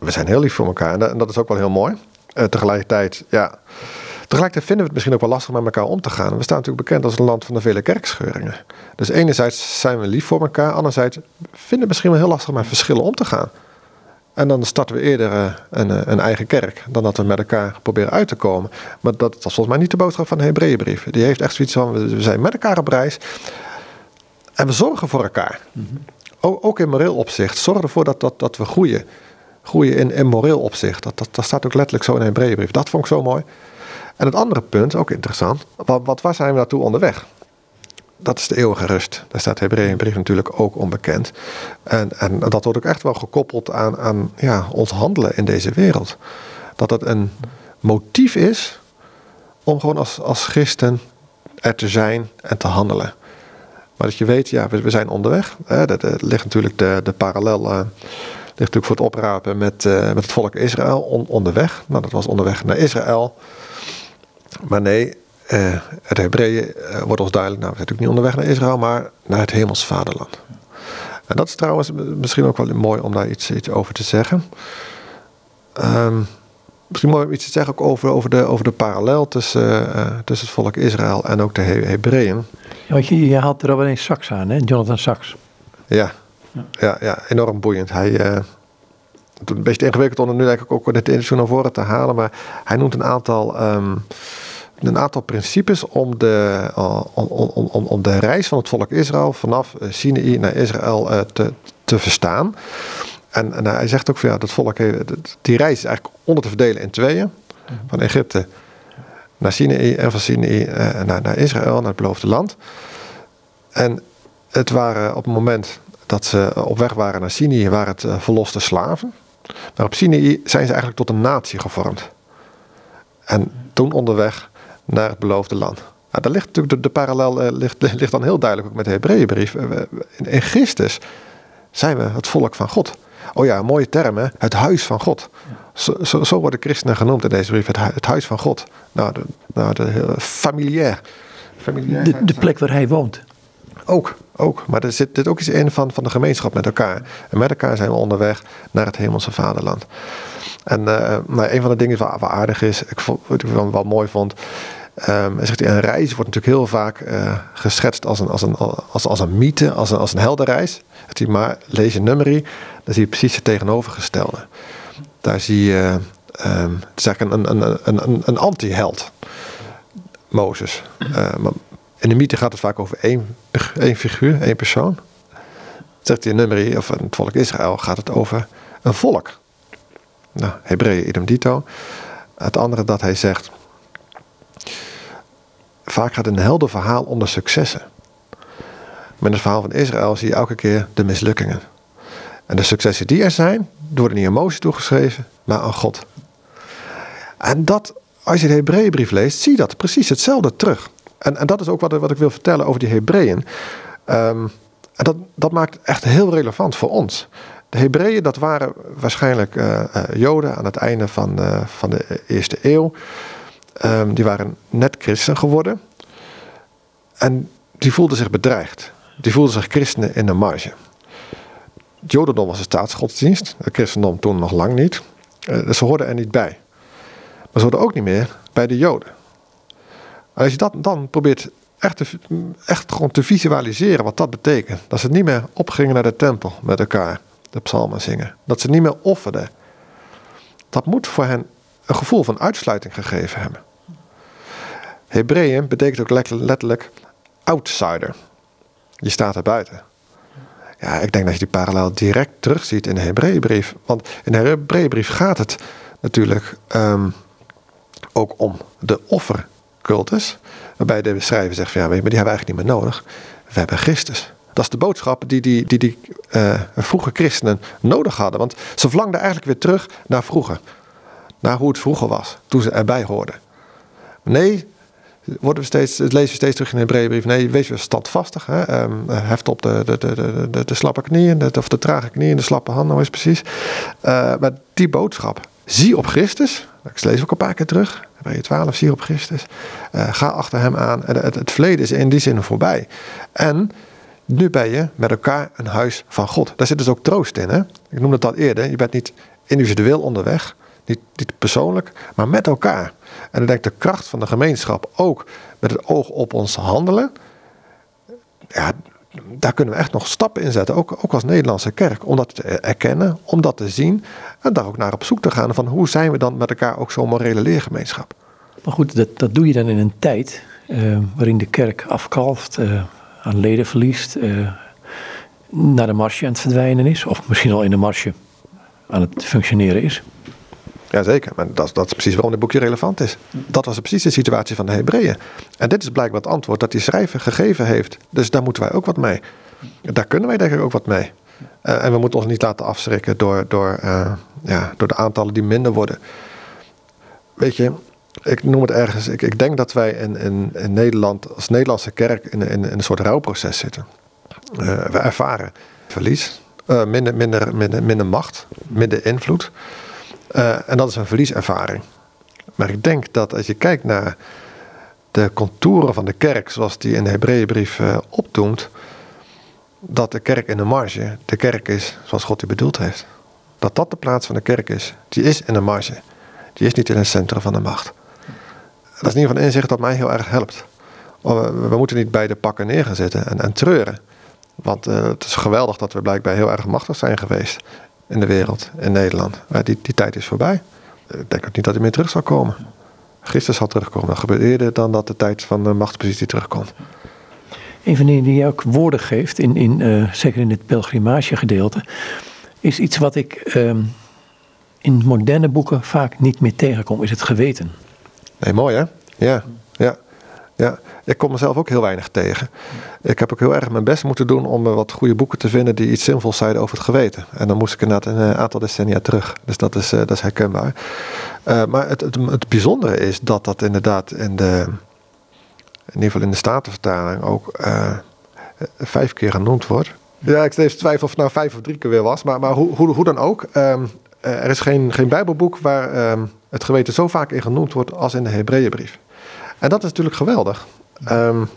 we zijn heel lief voor elkaar. En dat, en dat is ook wel heel mooi. Uh, tegelijkertijd, ja. Tegelijkertijd vinden we het misschien ook wel lastig met elkaar om te gaan. We staan natuurlijk bekend als een land van de vele kerkscheuringen. Dus enerzijds zijn we lief voor elkaar. Anderzijds vinden we het misschien wel heel lastig met verschillen om te gaan. En dan starten we eerder uh, een, uh, een, eigen kerk dan dat we met elkaar proberen uit te komen. Maar dat is volgens mij niet de boodschap van de Hebreeënbrief. Die heeft echt zoiets van, we zijn met elkaar op reis. En we zorgen voor elkaar. Mm -hmm. ook, ook in moreel opzicht. Zorg ervoor dat, dat, dat we groeien groeien in, in moreel opzicht. Dat, dat, dat staat ook letterlijk zo in een Hebreeënbrief. Dat vond ik zo mooi. En het andere punt, ook interessant. Wat, wat, waar zijn we naartoe onderweg? Dat is de eeuwige rust. Daar staat Hebreeënbrief natuurlijk ook onbekend. En, en dat wordt ook echt wel gekoppeld aan, aan ja, ons handelen in deze wereld. Dat het een motief is om gewoon als, als christen er te zijn en te handelen. Maar dat je weet, ja, we, zijn onderweg. Er ligt natuurlijk de, de parallel... Uh, ligt natuurlijk voor het oprapen met, uh, met het volk Israël on, onderweg. Nou, dat was onderweg naar Israël. Maar nee, uh, het Hebreeën uh, wordt ons duidelijk, nou, we zijn natuurlijk niet onderweg naar Israël, maar naar het hemels vaderland. En dat is trouwens misschien ook wel mooi om daar iets, iets over te zeggen. Um, misschien mooi om iets te zeggen ook over, over, de, over de parallel tussen, tussen het volk Israël en ook de He Hebreeën. Ja, want je, je haalt er eens Sachs aan, hè? Jonathan Sachs. Ja, ja, ja, enorm boeiend. Hij een beetje ingewikkeld om er nu denk ik ook dit interview naar voren te halen. Maar hij noemt een aantal, um, een aantal principes om de, uh, om, om, om, om de reis van het volk Israël vanaf uh, Sinaï naar Israël te, te verstaan. En, en hij zegt ook van ja, dat volk, die reis is eigenlijk onder te verdelen in tweeën. Van Egypte naar Sinai en van Sinai uh, naar, naar Israël, naar het beloofde land. En het waren op het moment dat ze op weg waren naar Sinai, waren het verloste slaven. Maar op Sinai zijn ze eigenlijk tot een natie gevormd. En toen onderweg naar het beloofde land. Nou, daar ligt natuurlijk de, de parallel uh, ligt, ligt, dan heel duidelijk ook met de Hebreeënbrief. In, in Christus zijn we het volk van God. Oh ja, mooie term Het huis van God. Zo, zo, zo, worden christenen genoemd in deze brief. Het, het huis van God. Nou, de, nou, de, familiair. familiair de, de plek waar hij woont. Ook, ook. Maar er zit, dit ook iets in van, van de gemeenschap met elkaar. En met elkaar zijn we onderweg naar het hemelse vaderland. En uh, nou, een van de dingen wat, wat aardig is, ik vond, wat ik wel mooi vond, Um, zegt hij, een reis wordt natuurlijk heel vaak uh, geschetst als een, als, een, als, als een mythe, als een, als een heldenreis. Hij, maar lees je nummerie, dan zie je precies het tegenovergestelde. Daar zie je um, het is eigenlijk een, een, een, een, een anti-held, Mozes. Uh, in de mythe gaat het vaak over één, één figuur, één persoon. Zegt hij in nummerie, of in het volk Israël, gaat het over een volk. Nou, Hebreeën idem dito. Het andere dat hij zegt vaak gaat een helder verhaal om de successen. Met het verhaal van Israël zie je elke keer de mislukkingen. En de successen die er zijn, worden niet aan Mozes toegeschreven, maar aan God. En dat, als je de Hebreeënbrief leest, zie je dat precies hetzelfde terug. En, en dat is ook wat, wat ik wil vertellen over die Hebreeën. Um, en dat, dat maakt echt heel relevant voor ons. De Hebreeën, dat waren waarschijnlijk uh, uh, Joden aan het einde van, van de eerste eeuw. Um, die waren net christen geworden. En die voelden zich bedreigd. Die voelden zich christenen in de marge. Het Jodendom was een staatsgodsdienst. Het christendom toen nog lang niet. Uh, ze hoorden er niet bij. Maar ze hoorden ook niet meer bij de Joden. En als je dat dan probeert echt, echt gewoon te visualiseren wat dat betekent. Dat ze niet meer opgingen naar de tempel met elkaar. De psalmen zingen. Dat ze niet meer offerden. Dat moet voor hen een gevoel van uitsluiting gegeven hebben. Hebreeën betekent ook letterlijk outsider. Je staat er buiten. Ja, ik denk dat je die parallel direct terugziet in de Hebreeënbrief. Want in de Hebreeënbrief gaat het natuurlijk um, ook om de offercultus. Waarbij de schrijver zegt van ja, maar die hebben we eigenlijk niet meer nodig. We hebben Christus. Dat is de boodschap die die, die, die uh, vroege christenen nodig hadden. Want ze verlangden eigenlijk weer terug naar vroeger. Naar hoe het vroeger was, toen ze erbij hoorden. Nee, worden we steeds, het lezen we steeds terug in de Hebreeënbrief. Nee, wees weer standvastig. Hè? Um, heft op de, de, de, de, de slappe knieën, of de trage knieën, de slappe handen, is precies. Uh, maar die boodschap, zie op Christus. Ik lees ook een paar keer terug. Hebreeën 12, zie op Christus. Uh, ga achter hem aan. Het, het verleden is in die zin voorbij. En nu ben je met elkaar een huis van God. Daar zit dus ook troost in. Hè? Ik noemde al eerder. Je bent niet individueel onderweg. Niet, persoonlijk, maar met elkaar. En ik denk de kracht van de gemeenschap ook met het oog op ons handelen. Ja, daar kunnen we echt nog stappen in zetten, ook, ook als Nederlandse kerk. Om dat te erkennen, om dat te zien en daar ook naar op zoek te gaan. Van hoe zijn we dan met elkaar ook zo'n morele leergemeenschap? Maar goed, dat, dat doe je dan in een tijd uh, waarin de kerk afkalft, uh, aan leden verliest, uh, naar de marge aan het verdwijnen is. Of misschien al in de marge aan het functioneren is. Jazeker, maar dat, dat is precies waarom dit boekje relevant is. Dat was precies de situatie van de Hebreeën. En dit is blijkbaar het antwoord dat die schrijver gegeven heeft. Dus daar moeten wij ook wat mee. Daar kunnen wij denk ik ook wat mee. Uh, en we moeten ons niet laten afschrikken door, door, uh, ja, door de aantallen die minder worden. Weet je, ik noem het ergens. Ik, ik denk dat wij in, in, Nederland, als Nederlandse kerk, in, in, in een soort rouwproces zitten. Uh, we ervaren verlies, minder, minder, minder, minder macht, minder invloed. Uh, en dat is een verlieservaring. Maar ik denk dat als je kijkt naar de contouren van de kerk, zoals die in de Hebreeënbrief uh, opdoemt, dat de kerk in de marge de kerk is zoals God die bedoeld heeft. Dat dat de plaats van de kerk is. Die is in de marge. Die is niet in het centrum van de macht. Dat is in ieder geval een inzicht dat mij heel erg helpt. We, we moeten niet bij de pakken neer gaan zitten en, en treuren. Want uh, het is geweldig dat we blijkbaar heel erg machtig zijn geweest in de wereld, in Nederland. Maar die, die tijd is voorbij. Ik denk ook niet dat hij meer terug zal komen. Gisteren zal terugkomen. Dat gebeurt eerder dan dat de tijd van de machtspositie terugkomt. Een van die die ook woorden geeft, in, in, uh, zeker in het pelgrimagegedeelte, is iets wat ik ehm, in moderne boeken vaak niet meer tegenkom, is het geweten. Nee, mooi hè? Ja, ja. Ik kom mezelf ook heel weinig tegen. Ik heb ook heel erg mijn best moeten doen om wat goede boeken te vinden die iets zinvols zeiden over het geweten. En dan moest ik inderdaad een aantal decennia terug. Dus dat is, dat is herkenbaar. maar het, het, het bijzondere is dat dat inderdaad in de in ieder geval in de Statenvertaling ook vijf keer genoemd wordt. Ja, ik steeds twijfel of het nou vijf of drie keer weer was. Maar, maar hoe, hoe, hoe dan ook. Um, er is geen, geen Bijbelboek waar um, het geweten zo vaak in genoemd wordt als in de Hebreeënbrief. En dat is natuurlijk geweldig. Um,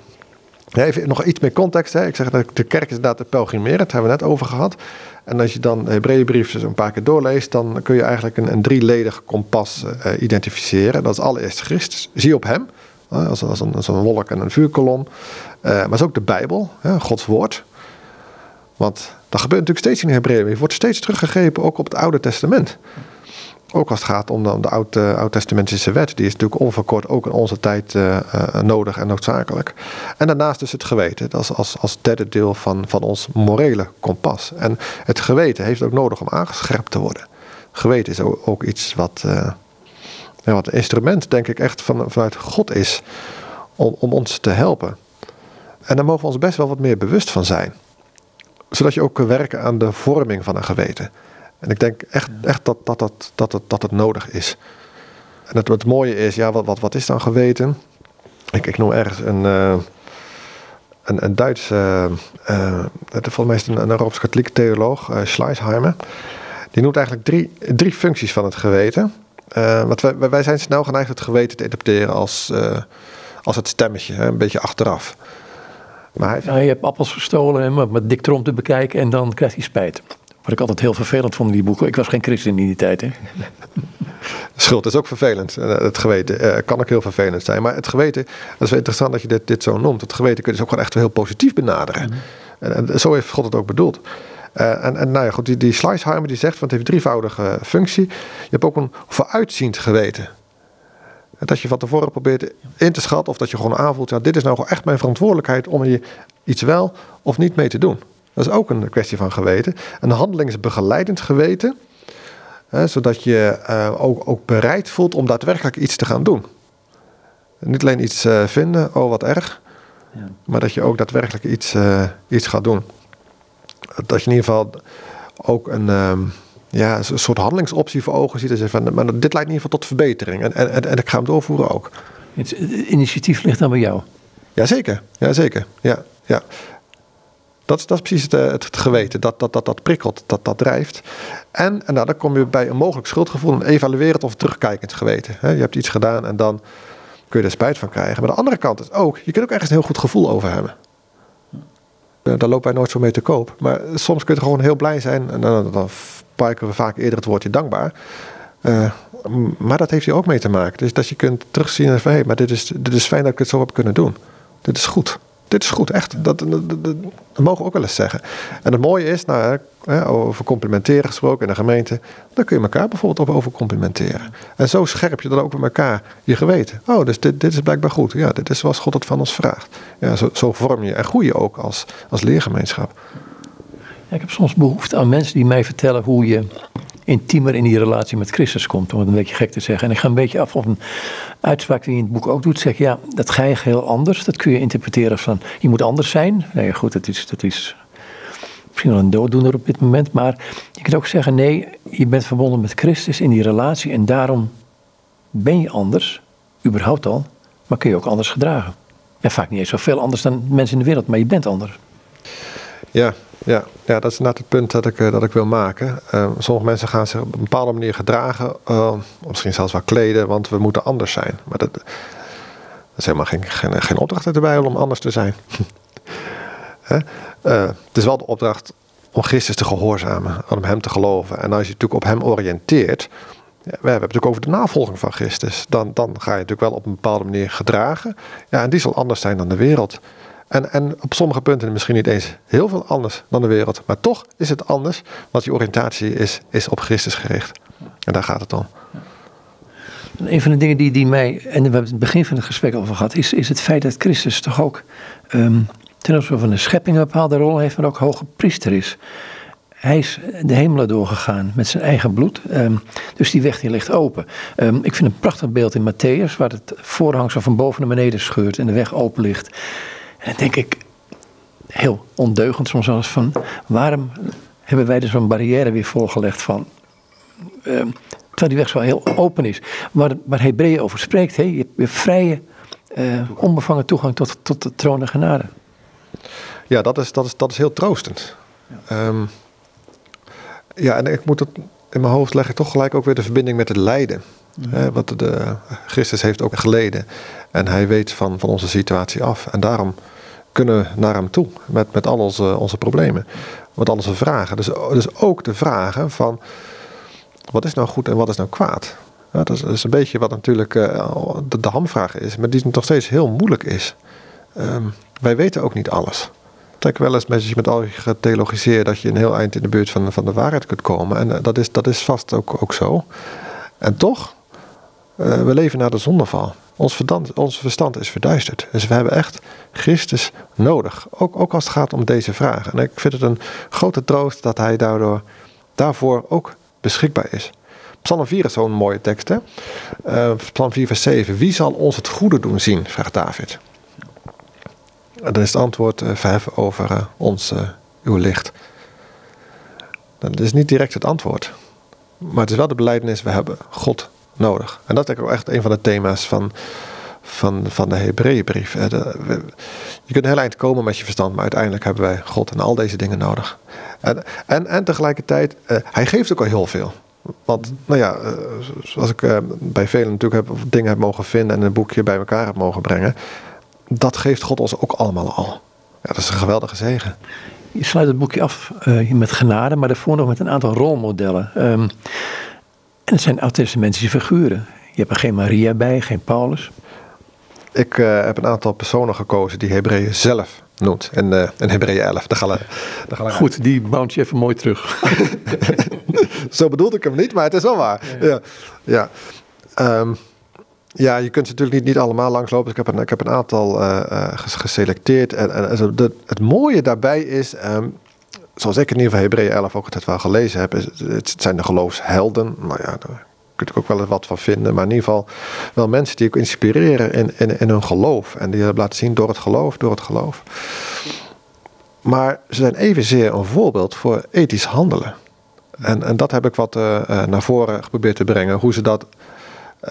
even nog iets meer context. Hè. Ik zeg dat de kerk is inderdaad de pelgrimeren. Dat hebben we net over gehad. En als je dan de Hebreeënbrief dus een paar keer doorleest, dan kun je eigenlijk een, een drieledig kompas uh, identificeren. Dat is allereerst Christus. Zie op hem. Als, een, wolk en een vuurkolom. Maar het is ook de Bijbel, Gods woord. Want dat gebeurt natuurlijk steeds in de Hebreeën. Je wordt steeds teruggegrepen ook op het Oude Testament. Ook als het gaat om de, uh, Oud-Testamentische wet. Die is natuurlijk onverkort ook in onze tijd uh, nodig en noodzakelijk. En daarnaast dus het geweten. Dat is als, als derde deel van, van ons morele kompas. En het geweten heeft ook nodig om aangescherpt te worden. Geweten is ook, iets wat ja, wat een instrument, denk ik, echt van, vanuit God is om, om ons te helpen. En daar mogen we ons best wel wat meer bewust van zijn. Zodat je ook kunt werken aan de vorming van een geweten. En ik denk echt, echt dat, dat, dat, dat, het, dat het nodig is. En het, het mooie is, ja, wat, wat, wat is dan geweten? Ik, ik noem ergens een, uh, een, een Duitse, uh, volgens mij is het een, een Rooms-Katholiek theoloog, uh, Schleisheimer. Die noemt eigenlijk drie, drie functies van het geweten. Uh, want wij, wij zijn snel geneigd het geweten te interpreteren als, uh, als het stemmetje, hè, een beetje achteraf. Maar hij... ja, je hebt appels gestolen en met dik trom te bekijken en dan krijg je spijt. Wat ik altijd heel vervelend vond in die boeken. Ik was geen christen in die tijd. Hè? Schuld is ook vervelend. Eh, het geweten uh, kan ook heel vervelend zijn. Maar het geweten, dat is wel interessant dat je dit, dit zo noemt. Het geweten kun je dus ook gewoon echt heel positief benaderen. Mm. En, en, zo heeft God het ook bedoeld. Uh, en, en nou ja, goed, die, die die zegt, want het heeft drievoudige functie. Je hebt ook een vooruitziend geweten. Dat je van tevoren probeert in te schatten of dat je gewoon aanvoelt, ja, dit is nou echt mijn verantwoordelijkheid om je iets wel of niet mee te doen. Dat is ook een kwestie van geweten. Een handelingsbegeleidend geweten, hè, zodat je uh, ook, ook bereid voelt om daadwerkelijk iets te gaan doen. Niet alleen iets uh, vinden, oh wat erg, ja. maar dat je ook daadwerkelijk iets, iets gaat doen dat je in ieder geval ook een, um, ja, een soort handelingsoptie voor ogen ziet. En zegt van, maar dit leidt in ieder geval tot verbetering. En, en, en, ik ga hem doorvoeren ook. Het initiatief ligt dan bij jou? Jazeker, jazeker. Ja, ja. Dat is, dat is precies het, eh, het, geweten. Dat, dat, dat, dat prikkelt, dat, dat drijft. En, en nou, dan kom je bij een mogelijk schuldgevoel. Een evaluerend of terugkijkend geweten. Je hebt iets gedaan en dan kun je er spijt van krijgen. Maar de andere kant is ook, je kunt ook ergens een heel goed gevoel over hebben. Daar lopen wij nooit zo mee te koop. Maar soms kun je gewoon heel blij zijn. En dan, dan we vaak eerder het woordje dankbaar. Uh, maar dat heeft hier ook mee te maken. Dus dat je kunt terugzien van hé, hey, maar dit is, dit is fijn dat ik het zo heb kunnen doen. Dit is goed dit is goed, echt. Dat, dat, mogen we ook wel eens zeggen. En het mooie is, nou, hè, over complimenteren gesproken in de gemeente, dan kun je elkaar bijvoorbeeld op over complimenteren. En zo scherp je dan ook met elkaar je geweten. Oh, dus dit, dit is blijkbaar goed. Ja, dit is zoals God het van ons vraagt. Ja, zo, zo vorm je en groei je ook als, als leergemeenschap. Ik heb soms behoefte aan mensen die mij vertellen hoe je intiemer in die relatie met Christus komt, om het een beetje gek te zeggen. En ik ga een beetje af op een uitspraak die je in het boek ook doet. Zeg ja, dat ga je heel anders. Dat kun je interpreteren van, je moet anders zijn. Nee, goed, dat is, dat is misschien wel een dooddoener op dit moment. Maar je kunt ook zeggen, nee, je bent verbonden met Christus in die relatie. En daarom ben je anders, überhaupt al. Maar kun je ook anders gedragen. En vaak niet eens zoveel anders dan mensen in de wereld, maar je bent anders. Ja, ja, ja, dat is net het punt dat ik, eh, dat ik wil maken. Uh, sommige mensen gaan zich op een bepaalde manier gedragen, uh, misschien zelfs wel kleden, want we moeten anders zijn. Maar dat, dat is helemaal geen, geen, geen opdracht Bijbel om anders te zijn. het is wel de opdracht om Christus te gehoorzamen, om Hem te geloven. En als je natuurlijk op Hem oriënteert, ja, we hebben het natuurlijk over de navolging van Christus, dan, dan ga je natuurlijk wel op een bepaalde manier gedragen. Ja, en die zal anders zijn dan de wereld. En, en op sommige punten misschien niet eens heel veel anders dan de wereld. Maar toch is het anders, want je oriëntatie is, is op Christus gericht. En daar gaat het om. Een van de dingen die, die mij, en we hebben het begin van het gesprek over gehad, is, is het feit dat Christus toch ook um, ten opzichte van de schepping een bepaalde rol heeft, maar ook hoge priester is. hij is de hemelen doorgegaan met zijn eigen bloed. Ehm, dus die weg die ligt open. Ehm, ik vind een prachtig beeld in Matthäus, waar het voorhangsel van boven naar beneden scheurt en de weg open ligt. En dan denk ik, heel ondeugend soms van, waarom hebben wij dus zo'n barrière weer voorgelegd van, um, terwijl die weg zo heel open is. Waar, waar Hebreeën over spreekt, hè? je hebt vrije, uh, onbevangen toegang tot, tot de troon en genade. Ja, dat is, dat is, dat is heel troostend. Ja. Um, ja, en ik moet het in mijn hoofd leggen toch gelijk ook weer de verbinding met het lijden. Ja. wat de, Christus heeft ook geleden. En hij weet van, van onze situatie af. En daarom kunnen naar hem toe met, met al onze, onze problemen. Met al onze vragen. Dus, dus ook de vragen van wat is nou goed en wat is nou kwaad? Dat, is, een beetje wat natuurlijk uh, de, de, hamvraag is, maar die nog steeds heel moeilijk is. Um, wij weten ook niet alles trek wel eens met, met al je getheologiseerd dat je een heel eind in de buurt van, van de waarheid kunt komen. En eh, dat, is, dat is vast ook, ook zo. En toch, uh, we leven na de zondeval. Ons verstand, ons verstand is verduisterd. Dus we hebben echt Christus nodig. Ook, ook als het gaat om deze vragen. En ik vind het een grote troost dat hij daardoor, daarvoor ook beschikbaar is. Psalm 4 is zo'n mooie tekst. Hè? Uh, Psalm 4 vers 7. Wie zal ons het goede doen zien? vraagt David. En dan is het antwoord uh, over uh, ons, uw licht. Dat is niet direct het antwoord. Maar het is wel de beleidenis, we hebben God nodig. En dat is ook echt een van de thema's van, van, van de Hebreeënbrief. Je kunt heel eind komen met je verstand, maar uiteindelijk hebben wij God en al deze dingen nodig. En, en, en tegelijkertijd, hij geeft ook al heel veel. Want, nou ja, zoals ik bij velen natuurlijk heb, dingen heb mogen vinden en een boekje bij elkaar heb mogen brengen dat geeft God ons ook allemaal al. Ja, dat is een geweldige zegen. Je sluit het boekje af met genade, maar daarvoor nog met een aantal rolmodellen. Um, en het zijn oud-testamentische figuren. Je hebt er geen Maria bij, geen Paulus. Ik uh, heb een aantal personen gekozen die Hebreeën zelf noemt. En uh, Hebreeën 11. Daar gaan we, daar gaan we Goed, die bounce je even mooi terug. Zo bedoelde ik hem niet, maar het is wel waar. Ja, ja. ja. Um, ja, je kunt ze natuurlijk niet, niet allemaal langslopen. Dus ik heb een, ik heb een aantal uh, geselecteerd. En, en, en het mooie daarbij is, um, zoals ik in ieder geval Hebreeën 11 ook altijd wel gelezen heb, het zijn de geloofshelden. Nou ja, daar kun je ook wel wat van vinden. Maar in ieder geval wel mensen die ook inspireren in, in, hun geloof. En die hebben laten zien door het geloof, door het geloof. Maar ze zijn evenzeer een voorbeeld voor ethisch handelen. En, en dat heb ik wat uh, naar voren geprobeerd te brengen. Hoe ze dat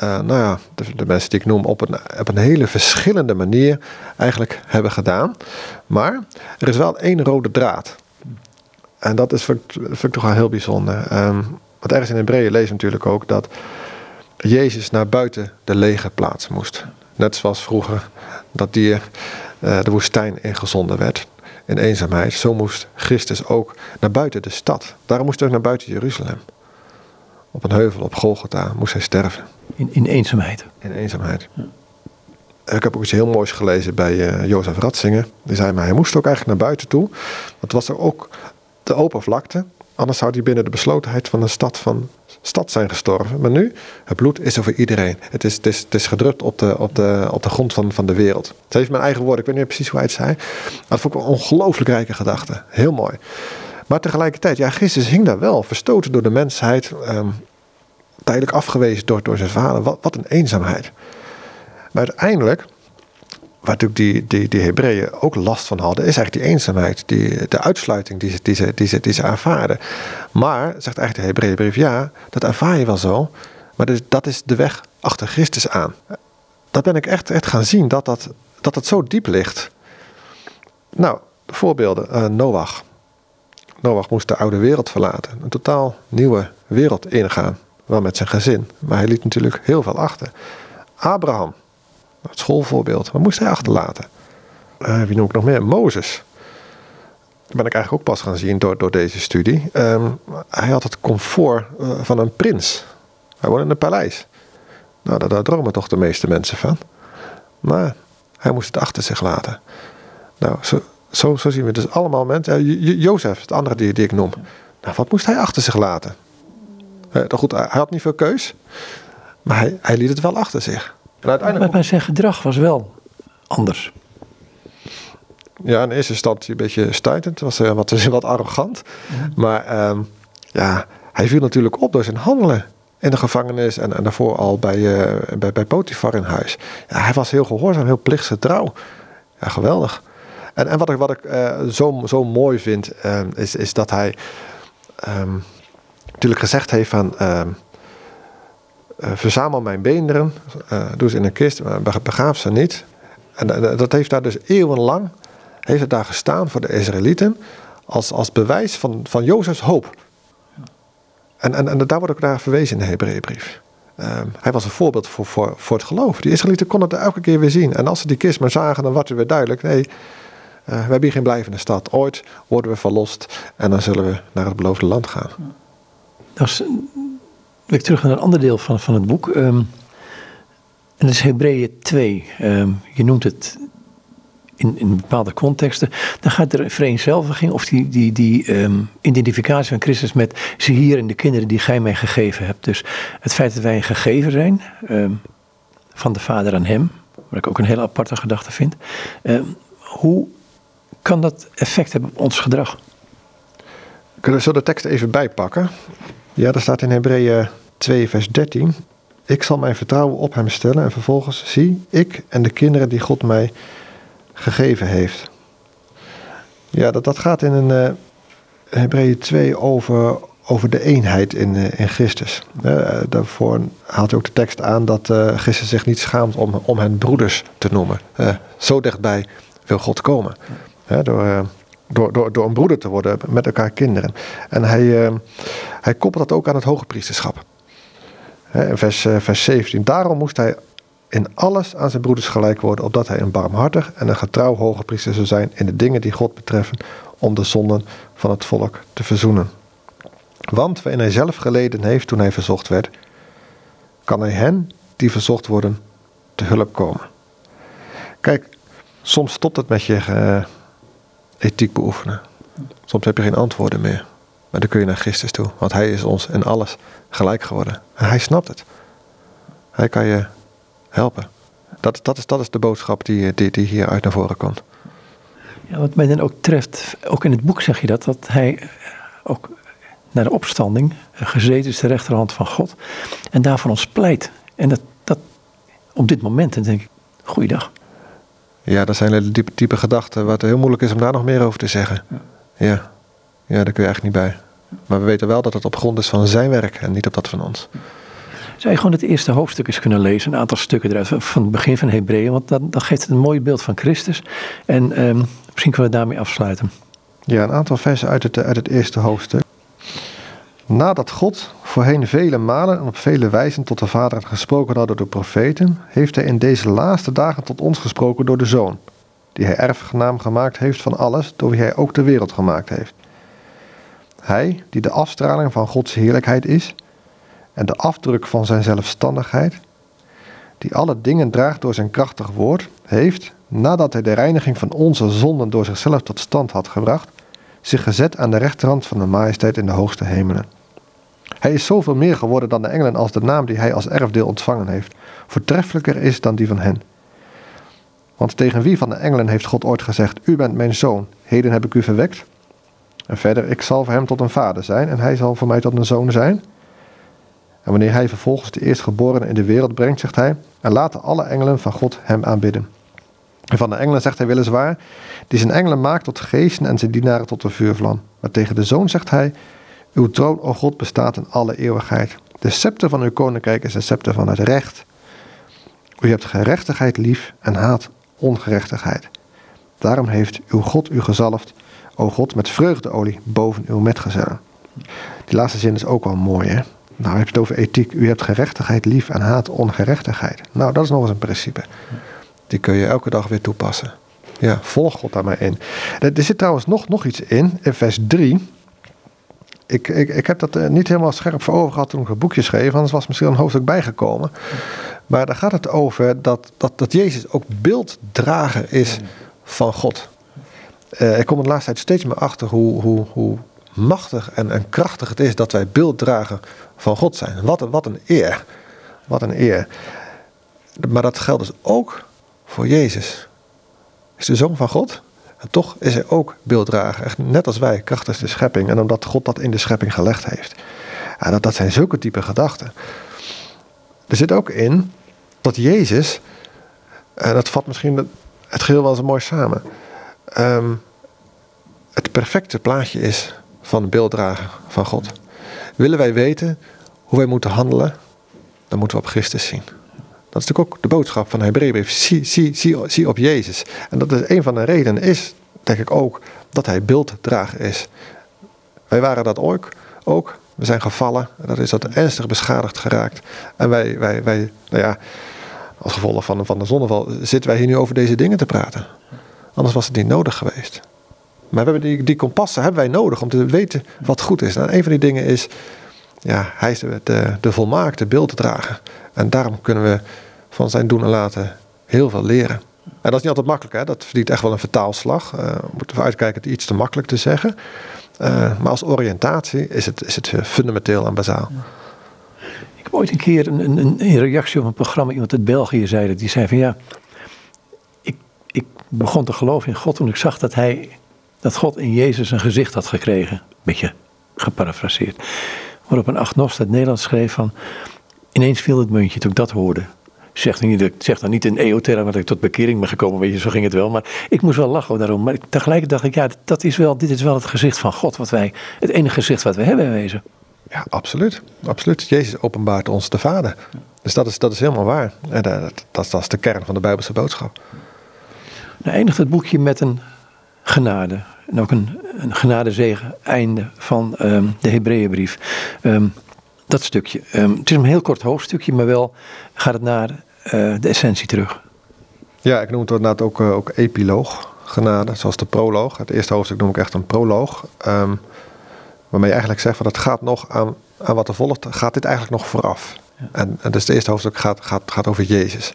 uh, nou ja, de, de, mensen die ik noem op een, op een hele verschillende manier eigenlijk hebben gedaan. Maar er is wel één rode draad. En dat is, vind, vind ik toch wel heel bijzonder. Um, want ergens in Hebreeën lezen we natuurlijk ook dat Jezus naar buiten de lege plaats moest. Net zoals vroeger dat dier uh, de woestijn ingezonden werd in eenzaamheid. Zo moest Christus ook naar buiten de stad. Daarom moest hij ook naar buiten Jeruzalem. Op een heuvel op Golgotha moest hij sterven. In, in eenzaamheid. In eenzaamheid. Ja. Ik heb ook iets heel moois gelezen bij uh, Jozef Ratzinger. Die zei, maar hij moest ook eigenlijk naar buiten toe. Want was er ook de open vlakte. Anders zou hij binnen de beslotenheid van een stad, van stad zijn gestorven. Maar nu, het bloed is over iedereen. Het is, het is, het is gedrukt op de, op de, op de grond van, van de wereld. Het heeft mijn eigen woorden, ik weet niet precies hoe hij het zei. Maar dat vond ik een ongelooflijk rijke gedachte. Heel mooi. Maar tegelijkertijd, ja, Christus hing daar wel, verstoten door de mensheid. Um, tijdelijk afgewezen door, door zijn vader. Wat, wat een eenzaamheid. Maar uiteindelijk, waar natuurlijk die, die, die Hebreeën ook last van hadden, is eigenlijk die eenzaamheid, die, de uitsluiting die ze, die, ze, die, ze, die ze ervaren. Maar, zegt eigenlijk de Hebreeënbrief, ja, dat ervaar je wel zo, maar dus, dat is de weg achter Christus aan. Dat ben ik echt, echt gaan zien, dat dat, dat het zo diep ligt. Nou, voorbeelden. Uh, Noach. Noach moest de oude wereld verlaten. Een totaal nieuwe wereld ingaan. Wel met zijn gezin. Maar hij liet natuurlijk heel veel achter. Abraham. Het schoolvoorbeeld. Wat moest hij achterlaten? Uh, wie noem ik nog meer? Mozes. Dat ben ik eigenlijk ook pas gaan zien door, door deze studie. Um, hij had het comfort uh, van een prins. Hij woonde in een paleis. Nou, daar, dromen toch de meeste mensen van. Maar hij moest het achter zich laten. Nou, zo, zo, zien we dus allemaal mensen. Jozef, het andere die, die ik noem. Nou, wat moest hij achter zich laten? Uh, goed, hij had niet veel keus, maar hij liet het wel achter zich. En uiteindelijk... Maar zijn gedrag was wel anders. Ja, in eerste instantie een beetje stuitend. Was uh, wat, wat arrogant. Maar ehm, ja, hij viel natuurlijk op door zijn handelen in de gevangenis en, en daarvoor al bij, uh, bij, bij Potifar in huis. Ja, hij was heel gehoorzaam, heel plichtsgetrouw. Ja, geweldig. En, en wat ik, wat ik uh, zo, zo mooi vind, uh, is, is dat hij um, natuurlijk gezegd heeft van... verzamel mijn beenderen, doe ze in een kist, maar begraaf ze niet. En dat heeft daar dus eeuwenlang heeft het daar gestaan voor de Israëlieten als, als bewijs van, van Jozefs hoop. En, en, en daar wordt ook naar verwezen in de Hebreeënbrief. Um, hij was een voorbeeld voor, voor, voor het geloof. Die Israëlieten konden het elke keer weer zien. En als ze die kist maar zagen, dan werd het weer duidelijk. Nee, uh, we hebben hier geen blijvende stad. Ooit worden we verlost en dan zullen we naar het beloofde land gaan. Dat is, ik terug naar een ander deel van, van het boek. Um, en dat is Hebreeën 2. Um, je noemt het in, in bepaalde contexten, dan gaat de vereenzelviging of die, die, die um, identificatie van Christus met zie hier in de kinderen die gij mij gegeven hebt. Dus het feit dat wij een gegeven zijn van de Vader aan Hem, wat ik ook een hele aparte gedachte vind. Hoe kan dat effect hebben op ons gedrag? Kunnen we zo de tekst even bijpakken? Ja, daar staat in Hebreeën 2, vers 13. Ik zal mijn vertrouwen op hem stellen en vervolgens zie ik en de kinderen die God mij gegeven heeft. Ja, dat, dat gaat in een uh, Hebreeën 2 over, over de eenheid in, uh, in Christus. Uh, daarvoor haalt hij ook de tekst aan dat Christus zich niet schaamt om, om hen broeders te noemen. zo dichtbij wil God komen. door, door, door, door een broeder te worden met elkaar kinderen. En hij, hij koppelt dat ook aan het hoge priesterschap. Vers, vers 17. Daarom moest hij in alles aan zijn broeders gelijk worden, opdat hij een barmhartig en een getrouw hoge priester zou zijn in de dingen die God betreffen, om de zonden van het volk te verzoenen. Want waarin hij zelf geleden heeft toen hij verzocht werd, kan hij hen die verzocht worden te hulp komen. Kijk, soms stopt het met je uh, ethiek beoefenen. Soms heb je geen antwoorden meer. Maar dan kun je naar Christus toe, want hij is ons in alles gelijk geworden. En hij snapt het. Hij kan je helpen. Dat, dat, is, dat is de boodschap die, die, die hier uit naar voren komt. Ja, wat mij dan ook treft, ook in het boek zeg je dat, dat hij ook naar de opstanding gezeten is de rechterhand van God en daarvoor ons pleit. En dat, dat op dit moment, dan denk ik, goeiedag. Ja, dat zijn hele diepe, diepe gedachten, wat heel moeilijk is om daar nog meer over te zeggen. Ja, ja, daar kun je eigenlijk niet bij. Maar we weten wel dat het op grond is van zijn werk en niet op dat van ons. Zou je gewoon het eerste hoofdstuk eens kunnen lezen, een aantal stukken eruit, van het begin van Hebreeën, want dan, dan geeft het een mooi beeld van Christus. En um, misschien kunnen we daarmee afsluiten. Ja, een aantal versen uit het, uit het eerste hoofdstuk. Nadat God voorheen vele malen en op vele wijzen tot de Vader had gesproken had door de profeten, heeft hij in deze laatste dagen tot ons gesproken door de Zoon, die hij erfgenaam gemaakt heeft van alles, door wie hij ook de wereld gemaakt heeft. Hij, die de afstraling van Gods heerlijkheid is en de afdruk van zijn zelfstandigheid, die alle dingen draagt door zijn krachtig woord, heeft, nadat hij de reiniging van onze zonden door zichzelf tot stand had gebracht, zich gezet aan de rechterhand van de majesteit in de hoogste hemelen. Hij is zoveel meer geworden dan de engelen als de naam die hij als erfdeel ontvangen heeft, voortreffelijker is dan die van hen. Want tegen wie van de engelen heeft God ooit gezegd: U bent mijn zoon, heden heb ik u verwekt? En verder, ik zal voor hem tot een vader zijn en hij zal voor mij tot een zoon zijn. En wanneer hij vervolgens de eerstgeborene in de wereld brengt, zegt hij, en laten alle engelen van God hem aanbidden. En van de engelen zegt hij weliswaar, die zijn engelen maakt tot geesten en zijn dienaren tot de vuurvlam. Maar tegen de zoon zegt hij, uw troon, o God, bestaat in alle eeuwigheid. De scepter van uw koninkrijk is de scepter van het recht. U hebt gerechtigheid lief en haat ongerechtigheid. Daarom heeft uw God u gezalfd, o God, met vreugdeolie boven uw metgezellen. Die laatste zin is ook wel mooi, hè? Nou, je het over ethiek. U hebt gerechtigheid lief en haat ongerechtigheid. Nou, dat is nog eens een principe. Die kun je elke dag weer toepassen. Ja, volg God daar maar in. Er zit trouwens nog, nog iets in, in vers 3. Ik, ik, ik heb dat eh, niet helemaal scherp voor ogen gehad toen ik het boekje schreef, anders was misschien een hoofdstuk bijgekomen. Maar daar gaat het over dat, dat, dat Jezus ook beelddrager is van God. Uh, ik kom er de laatste tijd steeds meer achter hoe, hoe, hoe machtig en, en krachtig het is dat wij beelddrager van God zijn. Wat een, wat een eer. Wat een eer. Maar dat geldt dus ook voor Jezus. Is de zoon van God. En toch is hij ook beelddrager. Echt net als wij, krachtens de schepping. En omdat God dat in de schepping gelegd heeft. Dat, dat zijn zulke type gedachten. Er zit ook in dat Jezus, en dat vat misschien het geheel wel zo mooi samen, ehm, het perfecte plaatje is van de beelddrager van God. Willen wij weten hoe wij moeten handelen, dan moeten we op Christus zien. Dat is natuurlijk ook de boodschap van de. Zie, zie, zie, zie op Jezus. En dat is een van de redenen, is denk ik ook, dat hij beelddrager is. Wij waren dat ook, ook. We zijn gevallen. Dat is dat ernstig beschadigd geraakt. En wij, wij, wij nou ja, als gevolg van, van de zonneval zitten wij hier nu over deze dingen te praten. Anders was het niet nodig geweest. Maar we hebben die, die kompassen hebben wij nodig om te weten wat goed is. En een van die dingen is, ja, hij is de, de, de volmaakte beeld te dragen. En daarom kunnen we van zijn doen en laten heel veel leren. En dat is niet altijd makkelijk, hè? dat verdient echt wel een vertaalslag. We moeten we uitkijken het iets te makkelijk te zeggen. Uh, maar als oriëntatie is het, is het fundamenteel en bazaal. Ik heb ooit een keer een, een, een, reactie op een programma, iemand uit België zei dat. Die zei van ja, begon te geloven in God toen ik zag dat hij, dat God in Jezus een gezicht had gekregen. Beetje geparafraseerd. Waarop een agnost uit Nederland schreef van, ineens viel het muntje toen ik dat hoorde. Zeg, niet, zeg dan niet in eoterm dat ik tot bekering ben gekomen, weet je, zo ging het wel. Maar ik moest wel lachen daarom. Maar tegelijkertijd dacht ik, ja, dat is wel, dit is wel het gezicht van God, wat wij, het enige gezicht wat we hebben in wezen. Ja, absoluut. absoluut. Jezus openbaart ons de Vader. Dus dat is, dat is helemaal waar. En dat, dat, dat is de kern van de Bijbelse boodschap. Eindigt het boekje met een genade. En ook een, een genadezegen einde van um, de Hebreeënbrief. Um, dat stukje. Um, het is een heel kort hoofdstukje, maar wel gaat het naar uh, de essentie terug. Ja, ik noem het inderdaad ook, uh, ook epiloog, genade, zoals de proloog. Het eerste hoofdstuk noem ik echt een proloog. Waarmee je eigenlijk zegt van het gaat nog aan, aan wat er volgt, gaat dit eigenlijk nog vooraf. Ja. En, en, dus het eerste hoofdstuk gaat, gaat, gaat over Jezus.